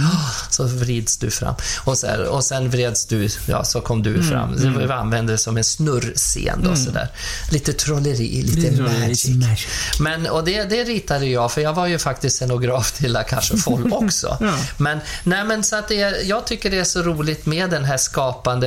så vrids du fram. Och, så här, och sen vreds du, ja så kom Mm. du fram. Så vi använde det som en snurrscen då sådär. Lite trolleri, lite Lite magic. lite magic. Men, och det, det ritade jag, för jag var ju faktiskt scenograf till La Cage aux Folles också. Ja. Men, nej, men så att det, är- jag tycker det är så roligt med den här skapande.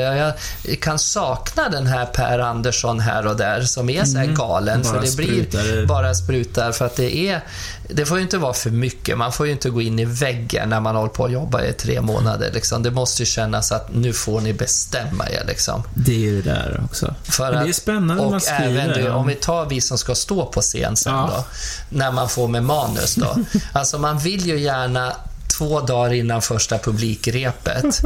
Jag kan sakna den här Per Andersson här och där som är så här galen. Bara för det sprutar blir det. bara sprutar för att det är det får ju inte vara för mycket. Man får ju inte gå in i väggen när man håller på att jobba i tre månader. Liksom. Det måste ju kännas att nu får ni bestämma er. Liksom. Det är ju det där också. För Men det är att- spännande och man skriver. även ja. om vi tar vi som ska stå på scen sen Ja. då. När man får med manus då. Alltså man vill ju gärna två dagar innan första publikrepet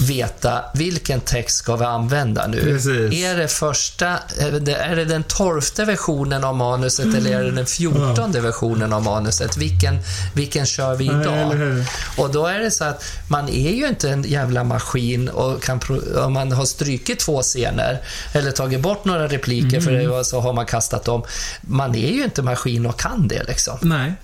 veta vilken text ska vi använda nu. Precis. Är det första, är det, den tolfte versionen av manuset eller är det den fjortonde versionen av manuset? Vilken, vilken kör vi Ja, idag? hur? Och då är det så att man är ju inte en jävla maskin och kan om man har strykit två scener eller tagit bort några repliker för det så har man kastat dem. Man är ju inte maskin och kan det liksom. Nej.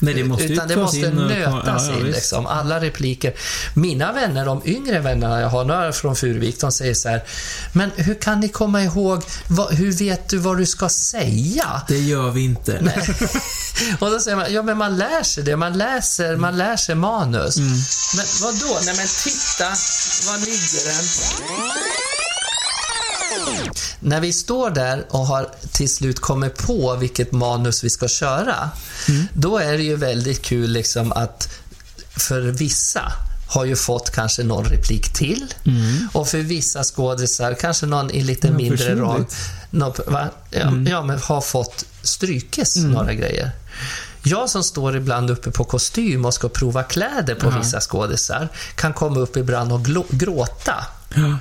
Nej, det måste Utan det måste in och- nötas ja, in, liksom. alla repliker. Mina vänner, de yngre vännerna jag har, några från Furuvik, de säger så här, men hur kan ni komma ihåg, vad, hur vet du vad du ska säga? Det gör vi inte. Och då säger man, ja men man lär sig det, man läser, man lär sig manus. Mm. Men vad då? Nej men titta, var ligger den? När vi står där och har till slut kommit på vilket manus vi ska köra, då är det ju väldigt kul liksom att för vissa har ju fått kanske någon replik till och för vissa skådisar kanske någon i lite Ja, mindre roll nå- va? Ja, ja, men har fått strykes några grejer. Jag som står ibland uppe på kostym och ska prova kläder på vissa skådisar kan komma upp ibland och gråta. Ja.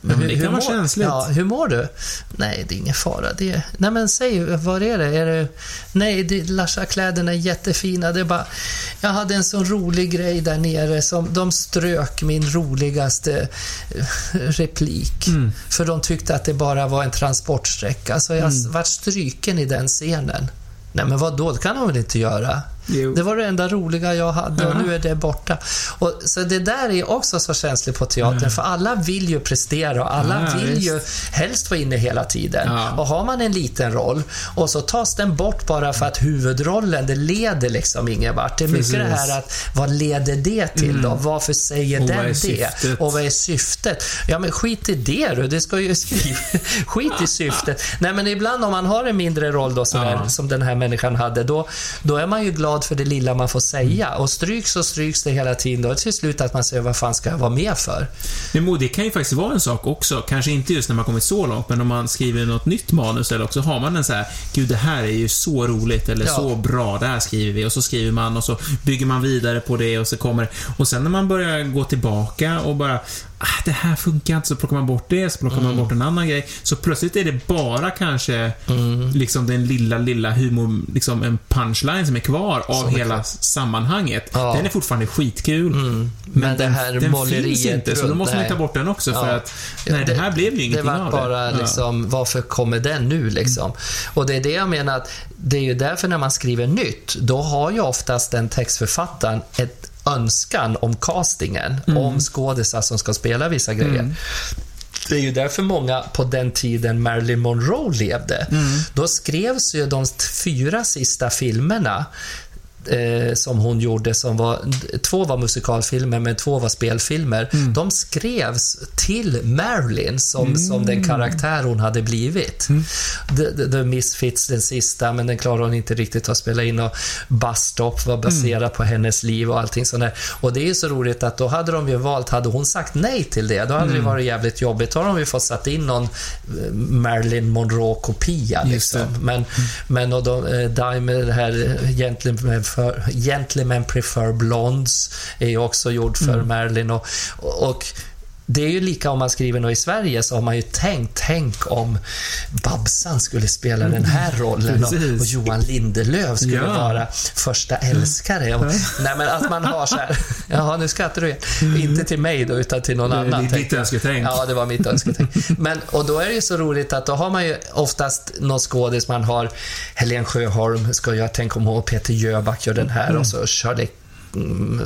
Men det kan vara mår, känsligt. Ja, hur mår du? Nej, det är ingen fara. Det är, nej, men säg, vad är det? Är det nej, det, Larsa, kläderna är jättefina. Det är bara, jag hade en sån rolig grej där nere som de strök min roligaste eh, replik. Mm. För de tyckte att det bara var en transportsträcka. Så jag Mm. vart stryken i den scenen. Nej, men vad då? Det kan de väl inte göra? Jo. Det var det enda roliga jag hade och nu är det borta. Och, så det där är också så känsligt på teatern, för alla vill ju prestera och alla Ja, vill visst. ju helst vara inne hela tiden. Ja. Och har man en liten roll och så tas den bort bara för att huvudrollen, det leder liksom ingen vart. Det är mycket Precis. Mm. det här att, vad leder det till då? Varför säger Och den det? syftet? Och vad är syftet? Ja, men skit i det du. Det ska ju skriva. skit i syftet. Nej, men ibland om man har en mindre roll då, sådär, Ja. som den här människan hade, då, då är man ju glad för det lilla man får säga. Och stryks och stryks det hela tiden. Då är det till slut att man säger, vad fan ska jag vara med för? Men det kan ju faktiskt vara en sak också, kanske inte just när man kommit så långt, men om man skriver något nytt manus eller också har man en så här, gud det här är ju så roligt eller Ja. så bra, det här skriver vi och så skriver man och så bygger man vidare på det och så kommer. Och sen när man börjar gå tillbaka och bara, det här funkar inte, så plockar man bort det, så plockar Mm. man bort en annan grej. Så plötsligt är det bara kanske Mm. liksom den lilla, lilla humor, liksom en punchline som är kvar av Som hela sammanhanget. Ja. Den är fortfarande skitkul. Mm. Men, det den, här den finns inte, så då måste man ta bort den också för Ja. att nej, det, här blev ju Det ingenting var av bara det. liksom, varför kommer den nu liksom? Och det är det jag menar att det är ju därför när man skriver nytt, då har ju oftast den textförfattaren ett önskan om castingen, om skådisar som ska spela vissa grejer. Det är ju därför många på den tiden Marilyn Monroe levde. Då skrevs ju de fyra sista filmerna eh, som hon gjorde som var, två var musikalfilmer men två var spelfilmer. Mm. De skrevs till Marilyn som, Mm. som den karaktär hon hade blivit. The, the, the Misfits, den sista, men den klarade hon inte riktigt att spela in och Bus Stop var baserad Mm. på hennes liv och allting sånt där. Och det är ju så roligt att då hade de ju valt, hade hon sagt nej till det, då hade Mm. det varit jävligt jobbigt. Då har de ju fått satt in någon eh, Marilyn Monroe-kopia liksom. Men, men och de, eh, Diamond, här eh, För, Gentlemen Prefer Blondes är ju också gjord för Mm. Marilyn och, och det är ju lika om man skriver något i Sverige så har man ju tänkt, tänk om Babsan skulle spela den här rollen och, och Johan Lindelöf skulle Ja. vara första älskare. Och, nej men att man har så här, jaha nu skrattar du igen. Inte till mig då utan till någon Det är annan. ditt- önsketänk. Ja, det var mitt önsketänk. Men, och då är det ju så roligt att då har man ju oftast någon skådis, man har Helen Sjöholm, ska jag tänka om Peter Jöback gör den här och så Shirley mm,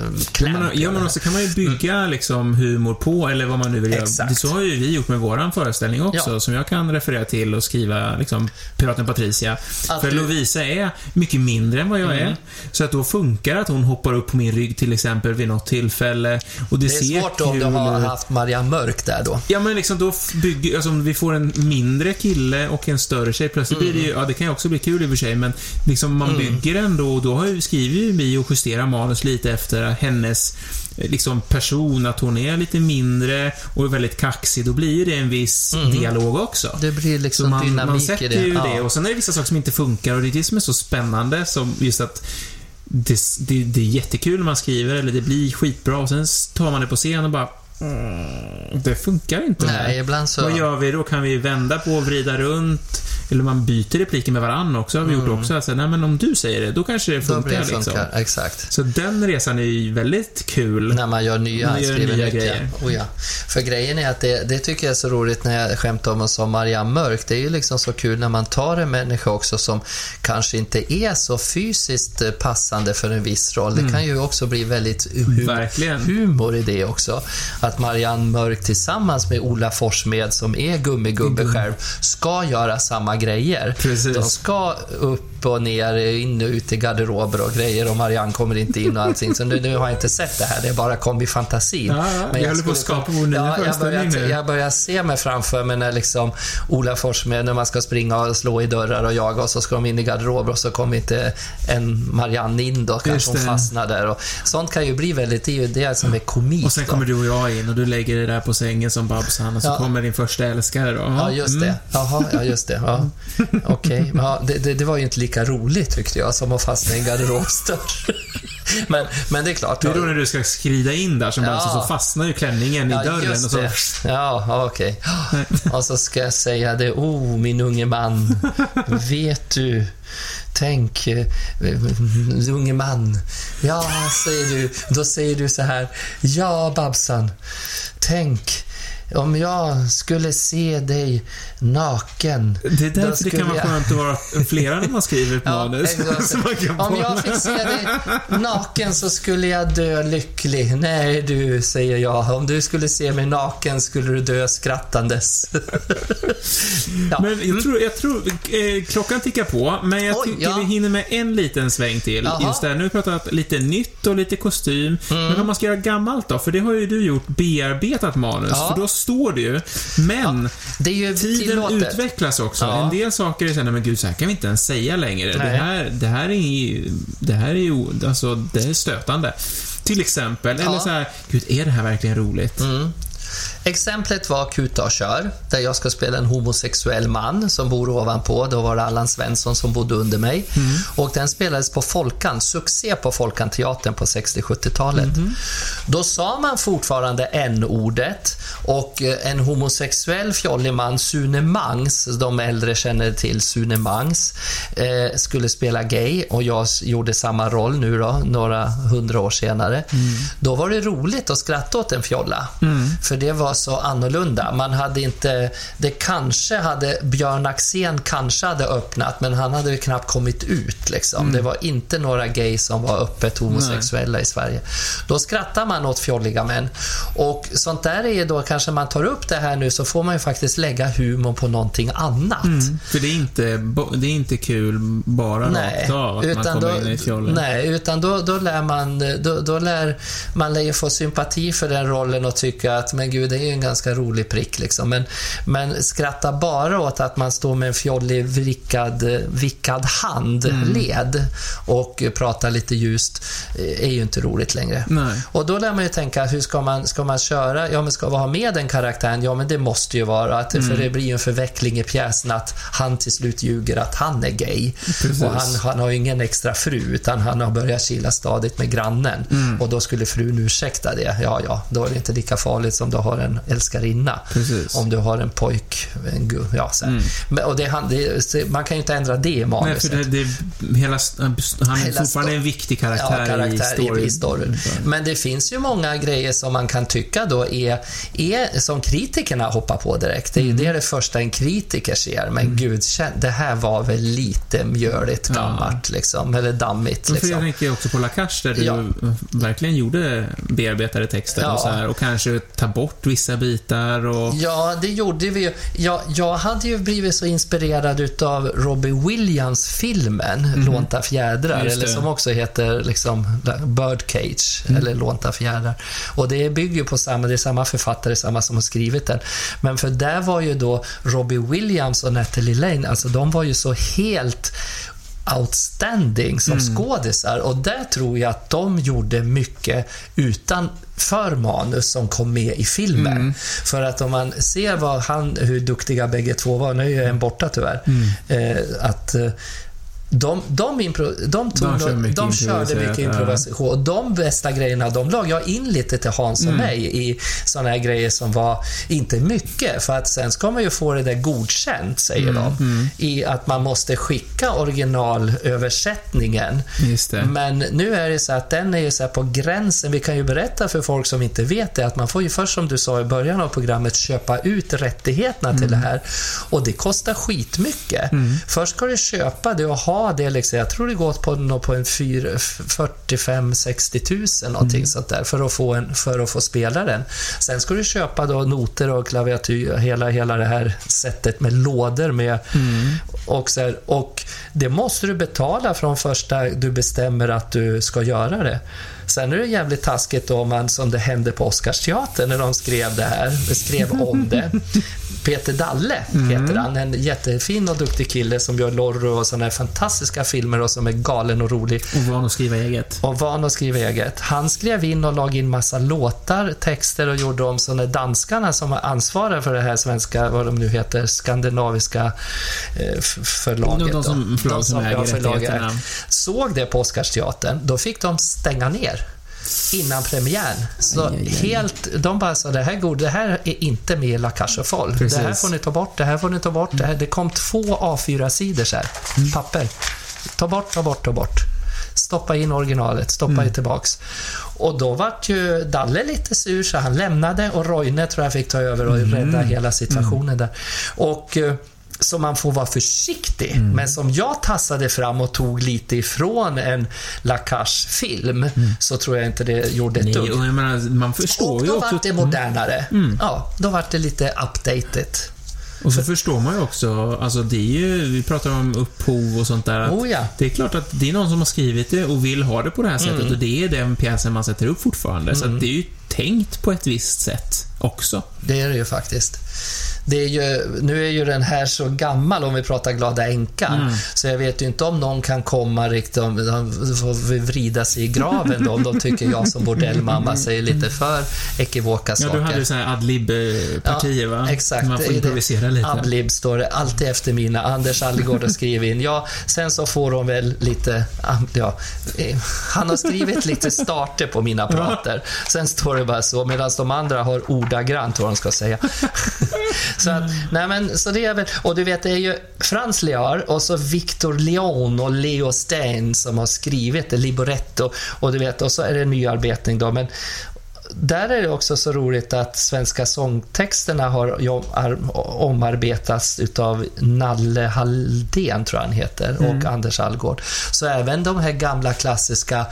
Ja, men, också kan man ju bygga liksom humor på, eller vad man nu vill göra. Exakt. Det Så har ju vi gjort med våran föreställning också, Ja. som jag kan referera till och skriva liksom, Piraten Patricia. Att För du- Lovisa är mycket mindre än vad jag Mm. är. Så att då funkar att hon hoppar upp på min rygg till exempel vid något tillfälle. Och det, Det är ser svårt kul om du har haft Marianne Mörk där då. Ja, men liksom då bygger, alltså om vi får en mindre kille och en större tjej, plötsligt blir det ju, ja det kan ju också bli kul i och för sig, men liksom man bygger ändå, och då har ju, skriver ju vi och justerar manus lite efter hennes eh, liksom person, att hon är lite mindre och är väldigt kaxig, då blir det en viss dialog också. Det blir Så liksom man, dynamik man i sätter det. ju Ja. det och sen är det vissa saker som inte funkar och det är det som är så spännande som just att det, det, det är jättekul när man skriver eller det blir skitbra och sen tar man det på scen och bara mm, det funkar inte. Nej, ibland så... Vad gör vi då? Kan vi vända på och vrida runt? Eller man byter repliker med varann också, har vi gjort också. Alltså, nej men om du säger det, då kanske det Mm. Funkar, det liksom. funkar, exakt. Så den resan är ju väldigt kul. När man gör nya, Man gör nya grejer. Oh, ja. För grejen är att det, det tycker jag är så roligt när jag skämtar om som Marianne Mörk. Det är ju liksom så kul när man tar en människa också som kanske inte är så fysiskt eh, passande för en viss roll. Det kan ju också bli väldigt hu- Mm. Verkligen. humor i det också. Att Marianne Mörk tillsammans med Ola Forssmed som är gummigubbe själv ska göra samma grejer. Precis. De ska upp och ner, in och ut i garderober och grejer och Marianne kommer inte in och allting. Så nu, nu har jag inte sett det här, det bara kom i fantasin. Ja, ja, vi jag håller på att skapa vår nya ja, jag börjar, jag börjar se mig framför mig när liksom Ola Forssmed, när man ska springa och slå i dörrar och jaga och så ska de in i garderober och så kommer inte en Marianne in då, kanske hon det. fastnar där. Och sånt kan ju bli väldigt, det är ju det som är komik. Och sen då. kommer du och jag in och du lägger dig där på sängen som Babsan och så Ja. kommer din första älskare då. Ja, just det. Mm. Jaha, ja just det. Ja. Okej. Ja, det, det, det var ju inte lika roligt tyckte jag som att fastna i en garderobsdörr. men, men det är klart. Det är då när du ska skrida in där som Ja. Babsan så fastnar ju klänningen Ja, i dörren och så... det. Ja, okej. Och så ska jag säga det. Oh, min unge man. Vet du? Tänk, eh, unge man. Ja, säger du. Då säger du så här. Ja, Babsan. Tänk om jag skulle se dig naken. Det är därför det kan vara skönt att vara flera när man skriver ett manus. exakt. Så man kan Om jag fick se dig naken så skulle jag dö lycklig. Nej du, säger jag. Om du skulle se mig naken skulle du dö skrattandes. ja. Men jag tror, jag tror eh, klockan tickar på, men jag Oj, tycker ja. vi hinner med en liten sväng till. Mm. Just där, nu har vi pratat lite nytt och lite kostym. Men om man ska göra gammalt då? För det har ju du gjort, bearbetat manus. Ja. För då står det ju. Men är ju tiden tillåtet. utvecklas också. Ja. En del saker är såhär, men gud, så här kan vi inte ens säga längre. Det här, det här är det här är ju, alltså, det är stötande. Till exempel, eller Ja. så här, gud, är det här verkligen roligt? Mm. Exemplet var Kuta och kör, där jag ska spela en homosexuell man som bor ovanpå. Då var det Allan Svensson som bodde under mig. Och den spelades på Folkan, succé på Folkan-teatern på 60-70-talet. Då sa man fortfarande n-ordet och eh, en homosexuell fjollig man, Sune Mangs, de äldre känner till Sune Mangs, eh, skulle spela gay och jag gjorde samma roll nu då, några hundra år senare. Då var det roligt att skratta åt en fjolla. För det var så annorlunda. Man hade inte... Det kanske hade... Björn Axén kanske hade öppnat, men han hade knappt kommit ut. Liksom. Mm. Det var inte några gays som var öppet homosexuella i Sverige. Då skrattar man åt fjolliga män. Och sånt där är ju då, kanske man tar upp det här nu, så får man ju faktiskt lägga humor på någonting annat. Mm. För det är, inte, det är inte kul bara Nej, rakt av att man utan kommer då, in i fjollen. nej, utan då, då lär man, då, då lär man lär få sympati för den rollen och tycka att men gud, det är ju en ganska rolig prick liksom. Men, men skratta bara åt att man står med en fjollig vrickad, vickad handled och pratar lite ljust eh, är ju inte roligt längre. Nej. Och då lär man ju tänka, hur ska man, ska man köra? Ja, men ska vi ha med den karaktären? Ja, men det måste ju vara, att, för det blir ju en förveckling i pjäsen att han till slut ljuger att han är gay. Precis. Och han, han har ju ingen extra fru, utan han har börjat kila stadigt med grannen. Och då skulle frun ursäkta det. Ja, ja, då är det inte lika farligt som du har en älskarinna. Precis. Om du har en pojk, en gu, ja, så här. Men, och det, han- det, man kan ju inte ändra det i Nej, manuset. för det, det, hela, han är fortfarande en viktig karaktär, ja, karaktär i story. i, storyn. Men det finns ju många grejer som man kan tycka då är, är som kritikerna hoppar på direkt. Det är ju Mm. det det första en kritiker ser. Men gud, känn- det här var väl lite mjöligt gammalt liksom, eller dammigt. För jag Liksom. tänker också på Lakash där du Ja. verkligen gjorde bearbetade texter Ja. och så här och kanske ta bort vissa bitar och... Ja, det gjorde vi ju. Jag, jag hade ju blivit så inspirerad utav Robbie Williams-filmen Lånta fjädrar, eller som också heter liksom Birdcage, Mm. eller Lånta fjädrar. Och det bygger ju på samma, det är samma författare, samma som har skrivit den. Men för där var ju då Robbie Williams och Natalie Lane, alltså de var ju så helt outstanding som Mm. skådisar och där tror jag att de gjorde mycket utan för manus som kom med i filmen. Mm. För att om man ser vad han, hur duktiga bägge två var, nu är en borta tyvärr, Mm. eh, att eh, de, de, impro, de, tog, De kör mycket de körde mycket improvisation. Och de bästa grejerna, de lag jag in lite till Hans Mm. och mig i såna här grejer som var, inte mycket, för att sen ska man ju få det där godkänt, säger Mm, de. I att man måste skicka originalöversättningen. Men nu är det så att den är ju så på gränsen. Vi kan ju berätta för folk som inte vet det att man får ju först som du sa i början av programmet köpa ut rättigheterna till det här. Och det kostar skitmycket. Först ska du köpa det och ha det liksom. Jag tror det går på, på en 45-60 tusen någonting sånt där för att, få en, för att få spela den. Sen ska du köpa då noter och klaviatur, hela, hela det här sättet med lådor med och, så här, och det måste du betala från första du bestämmer att du ska göra det. Sen är det jävligt taskigt om man, som det hände på Oscarsteatern när de skrev det här, skrev om det. Peter Dalle heter han, en jättefin och duktig kille som gör Lorro och sådana här fantastiska filmer och som är galen och rolig Och van att skriva eget. och van att skriva eget. Han skrev in och lagade in massa låtar, texter och gjorde om så när danskarna som var ansvariga för det här svenska, vad de nu heter, skandinaviska eh, förlaget. De som- då. förlag som äger ja, förlag rättigheterna. äger. Såg det på Oscarsteatern, då fick de stänga ner innan premiären. Så Aj, aj, aj. helt, de bara sa det här, god, det här är inte med i La Cage. Precis. Det här får ni ta bort, det här får ni ta bort. Det, här, det kom två A4-sidor så här, Mm. papper. Ta bort, ta bort, ta bort. Stoppa in originalet, stoppa Mm. tillbaks. Och då vart ju Dalle lite sur så han lämnade och Roine tror jag fick ta över och Mm. rädda hela situationen där. Och eh, så man får vara försiktig. Mm. Men som jag tassade fram och tog lite ifrån en Lakash-film så tror jag inte det gjorde ett Mm. Dugg. man förstår Och ju då också... vart det modernare. Ja, då vart det lite updated. Och så förstår man ju också, alltså det är ju, vi pratar om upphov och sånt där. Oh ja. Det är klart att det är någon som har skrivit det och vill ha det på det här sättet och det är den pjäsen man sätter upp fortfarande. Så att det är ju tänkt på ett visst sätt också. Det är det ju faktiskt. Det är ju, nu är ju den här så gammal om vi pratar Glada änkan. Så jag vet ju inte om någon kan komma riktigt, om de får vrida sig i graven då, om de tycker jag som bordellmamma säger lite för ekivoka Ja, saker. du hade ju sådana här adlib-partier va? Exakt. Man får improvisera lite. Adlib står det alltid efter mina. Anders Allegård har skrivit in. Ja, sen så får hon väl lite... Ja, eh, han har skrivit lite starter på mina prater. Sen står det bara så, medan de andra har ordagrant vad de ska säga. så, att, nej men, så det är väl... Och du vet, det är ju Frans Lear och så Victor Leon och Leo Stein som har skrivit det, Liboretto. Och du vet, och så är det en nyarbetning då. Men där är det också så roligt att svenska sångtexterna har omarbetats utav Nalle Halldén, tror jag han heter, och Anders Algård. Så även de här gamla klassiska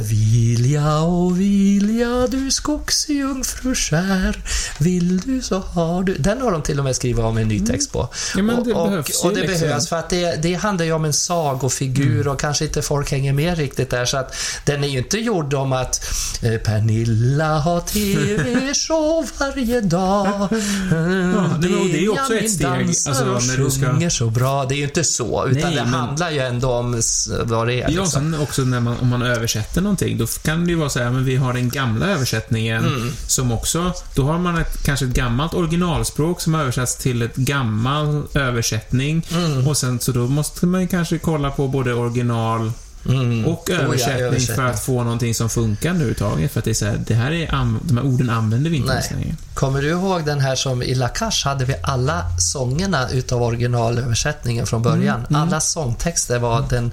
Vilja och vilja du skogsjungfruskär Vill du så har du Den har de till och med skrivit om en ny text på. Ja, men det och, och, behövs och det liksom. behövs för att det, det handlar ju om en sagofigur Mm. och kanske inte folk hänger med riktigt där så att den är ju inte gjord om att eh, Pernilla har TV-show varje dag. Eh, nej, men det är ju också ett steg, alltså, och när du ska- så bra. Det är ju inte så, utan Nej, det men- handlar ju ändå om vad det är. Ja, Liksom. sen också när man, om man översätter någonting, då kan det ju vara så här, men vi har den gamla översättningen Mm. som också, då har man ett, kanske ett gammalt originalspråk som översatts till ett gammal översättning Mm. och sen så då måste man ju kanske kolla på både original Mm. och Oh ja, översättning, för att få någonting som funkar nu överhuvudtaget. För att det är så här, det här är, de här orden använder vi inte ens längre. Kommer du ihåg den här som i Lakash hade vi alla sångerna utav originalöversättningen från början. Mm, Alla sångtexter var den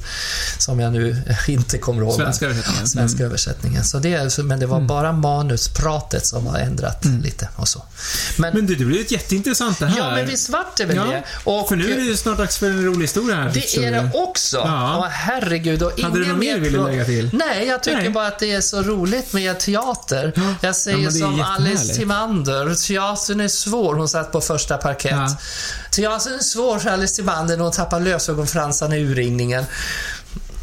som jag nu inte kommer ihåg. Svenska översättningen. Svenska Mm. översättningen. Så det, men det var bara manuspratet som var ändrat lite och så. Men, Men du, det blir ett jätteintressant det här. ja, men visst vart det väl Ja, det? Och för nu är det snart dags för en rolig historia här. det är det också. Ja. Åh, herregud. Och Hade du något mer du pro- lägga till? Nej, jag tycker Nej. bara att det är så roligt med teater. Ja. Jag säger Ja, som Alice. Timander, teatern är svår. Hon satt på första parkett. Ja. Teatern är svår för Alice Timander när hon tappar lösögonfransarna i urringningen.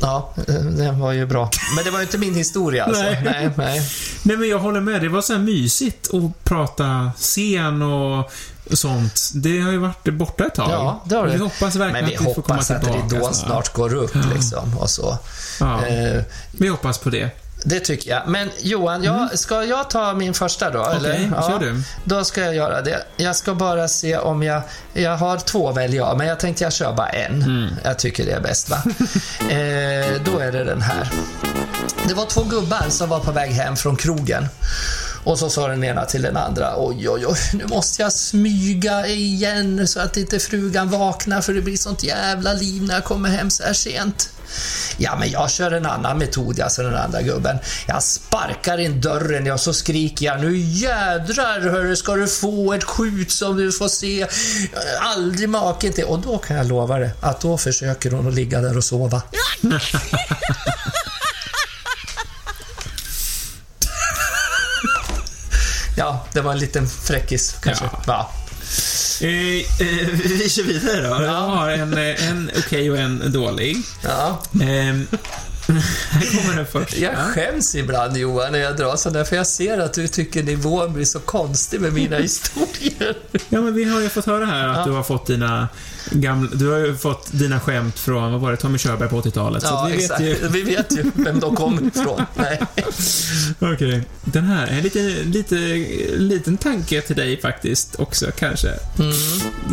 Ja, eh, den var ju bra. Men det var ju inte min historia alltså. Nej. Nej, nej. Nej men jag håller med. Det var så mysigt att prata scen och sånt. Det har ju varit borta ett tag. Ja, det har det. Vi hoppas verkligen Men vi att vi får komma hoppas att tillbaka. ridån snart går upp liksom och så. Ja, Eh, vi hoppas på det. Det tycker jag. Men Johan, jag, ska jag ta min första då? Mm. Okej, eller? kör du. Då ska jag göra det. Jag ska bara se om jag... Jag har två väljer jag, men jag tänkte jag kör bara en. Mm. Jag tycker det är bäst va? eh, då är det den här. Det var två gubbar som var på väg hem från krogen. Och så sa den ena till den andra, oj oj oj, nu måste jag smyga igen så att inte frugan vaknar för det blir sånt jävla liv när jag kommer hem så här sent. Ja, men jag kör en annan metod, alltså den andra gubben. Jag sparkar in dörren och så skriker jag nu jädrar hörru ska du få ett skjut som du får se aldrig maken till. Och då kan jag lova dig att då försöker hon att ligga där och sova. Ja, det var en liten fräckis kanske. Ja. Ja. Eh, eh, vi kör vidare då. Jag har en, eh, en okej och en dålig. ja. Här kommer den första. Jag skäms ibland Johan när jag drar sådana för jag ser att du tycker nivån blir så konstig med mina historier. Ja, men vi har ju fått höra här att Ja. du har fått dina gamla... Du har ju fått dina skämt från, vad var det, Tommy Körberg på 80-talet. så Ja, vi exakt. vet ju... Vi vet ju vem de kommer ifrån. Okej. Den här är en lite, lite, liten tanke till dig faktiskt också, kanske. Mm.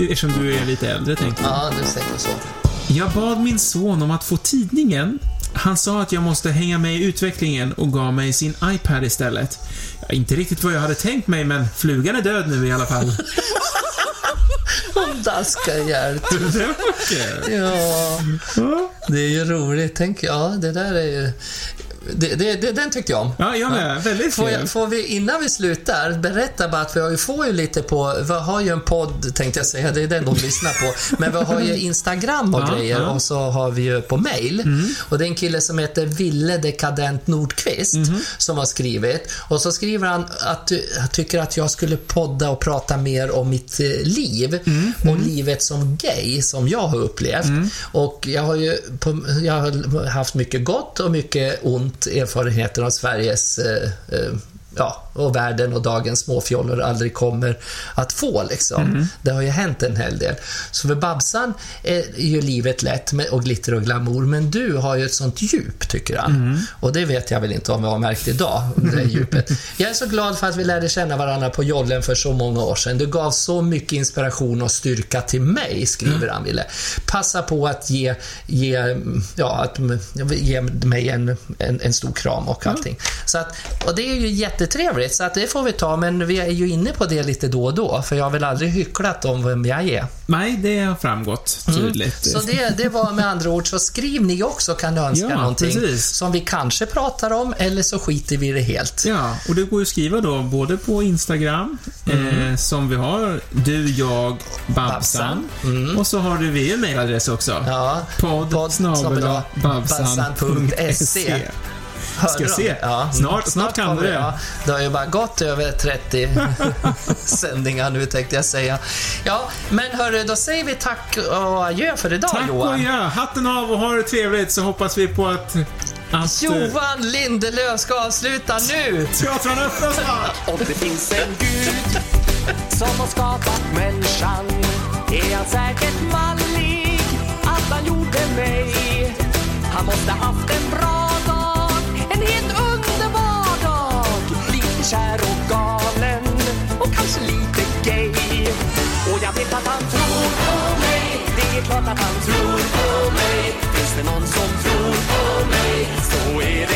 Eftersom du är lite äldre, tänkte jag. Ja, du säger så. Jag bad min son om att få tidningen. Han sa att jag måste hänga med i utvecklingen och gav mig sin iPad istället. Inte riktigt vad jag hade tänkt mig, men flugan är död nu i alla fall. Okej. Ja, Ja. det är ju roligt. Tänk, ja, det där är ju... Det, det, det, den tyckte jag om. Ja, jag med. Väldigt Får, jag, får vi, innan vi slutar, berätta bara att vi får ju lite på, vi har ju en podd tänkte jag säga, det är den de lyssnar på. Men vi har ju Instagram och Ja, grejer ja. och så har vi ju på mail. Och det är en kille som heter Ville Dekadent Nordqvist som har skrivit. Och så skriver han att han tycker att jag skulle podda och prata mer om mitt eh, liv och livet som gay som jag har upplevt. Och jag har ju på, jag har haft mycket gott och mycket ont erfarenheten av Sveriges eh, eh ja, och världen och dagens småfjollor aldrig kommer att få. Liksom. Det har ju hänt en hel del. Så för Babsan är ju livet lätt med, och glitter och glamour, men du har ju ett sånt djup, tycker han. Och det vet jag väl inte om jag har märkt idag, det djupet. Jag är så glad för att vi lärde känna varandra på jollen för så många år sedan. Du gav så mycket inspiration och styrka till mig, skriver han Ville. Passa på att ge, ge, ja, att, ge mig en, en, en stor kram och allting. Så att, och det är ju jätte jättetrevligt, så att det får vi ta. Men vi är ju inne på det lite då och då, för jag har väl aldrig hycklat om vem jag är. Nej, det har framgått tydligt. Så det, det var med andra ord, så skriv ni också kan du önska Ja, någonting precis. som vi kanske pratar om, eller så skiter vi i det helt. Ja, och det går ju att skriva då både på Instagram, eh, som vi har, du, jag, Babsan. Och så har du vi en mailadress också. Mm. Ja, Podd, podd snabel-a, babsan.se. Ska se. Snart- snart kan du det. Ja, det har ju bara gått över 30 sändningar nu tänkte jag säga. Ja, men hörru, då säger vi tack och adjö för idag Tack och Johan. ja, hatten av och ha det trevligt så hoppas vi på att... att eh, Johan Lindelöf ska avsluta nu! Teatrarna öppnas snart! Om det finns en gud som har skapat människan är han säkert mallig att han gjorde mig. Han måste haft en bra kär och galen och kanske lite gay. Och jag vet att han tror på mig. Det är klart att han tror på mig. Finns det någon som tror på mig så är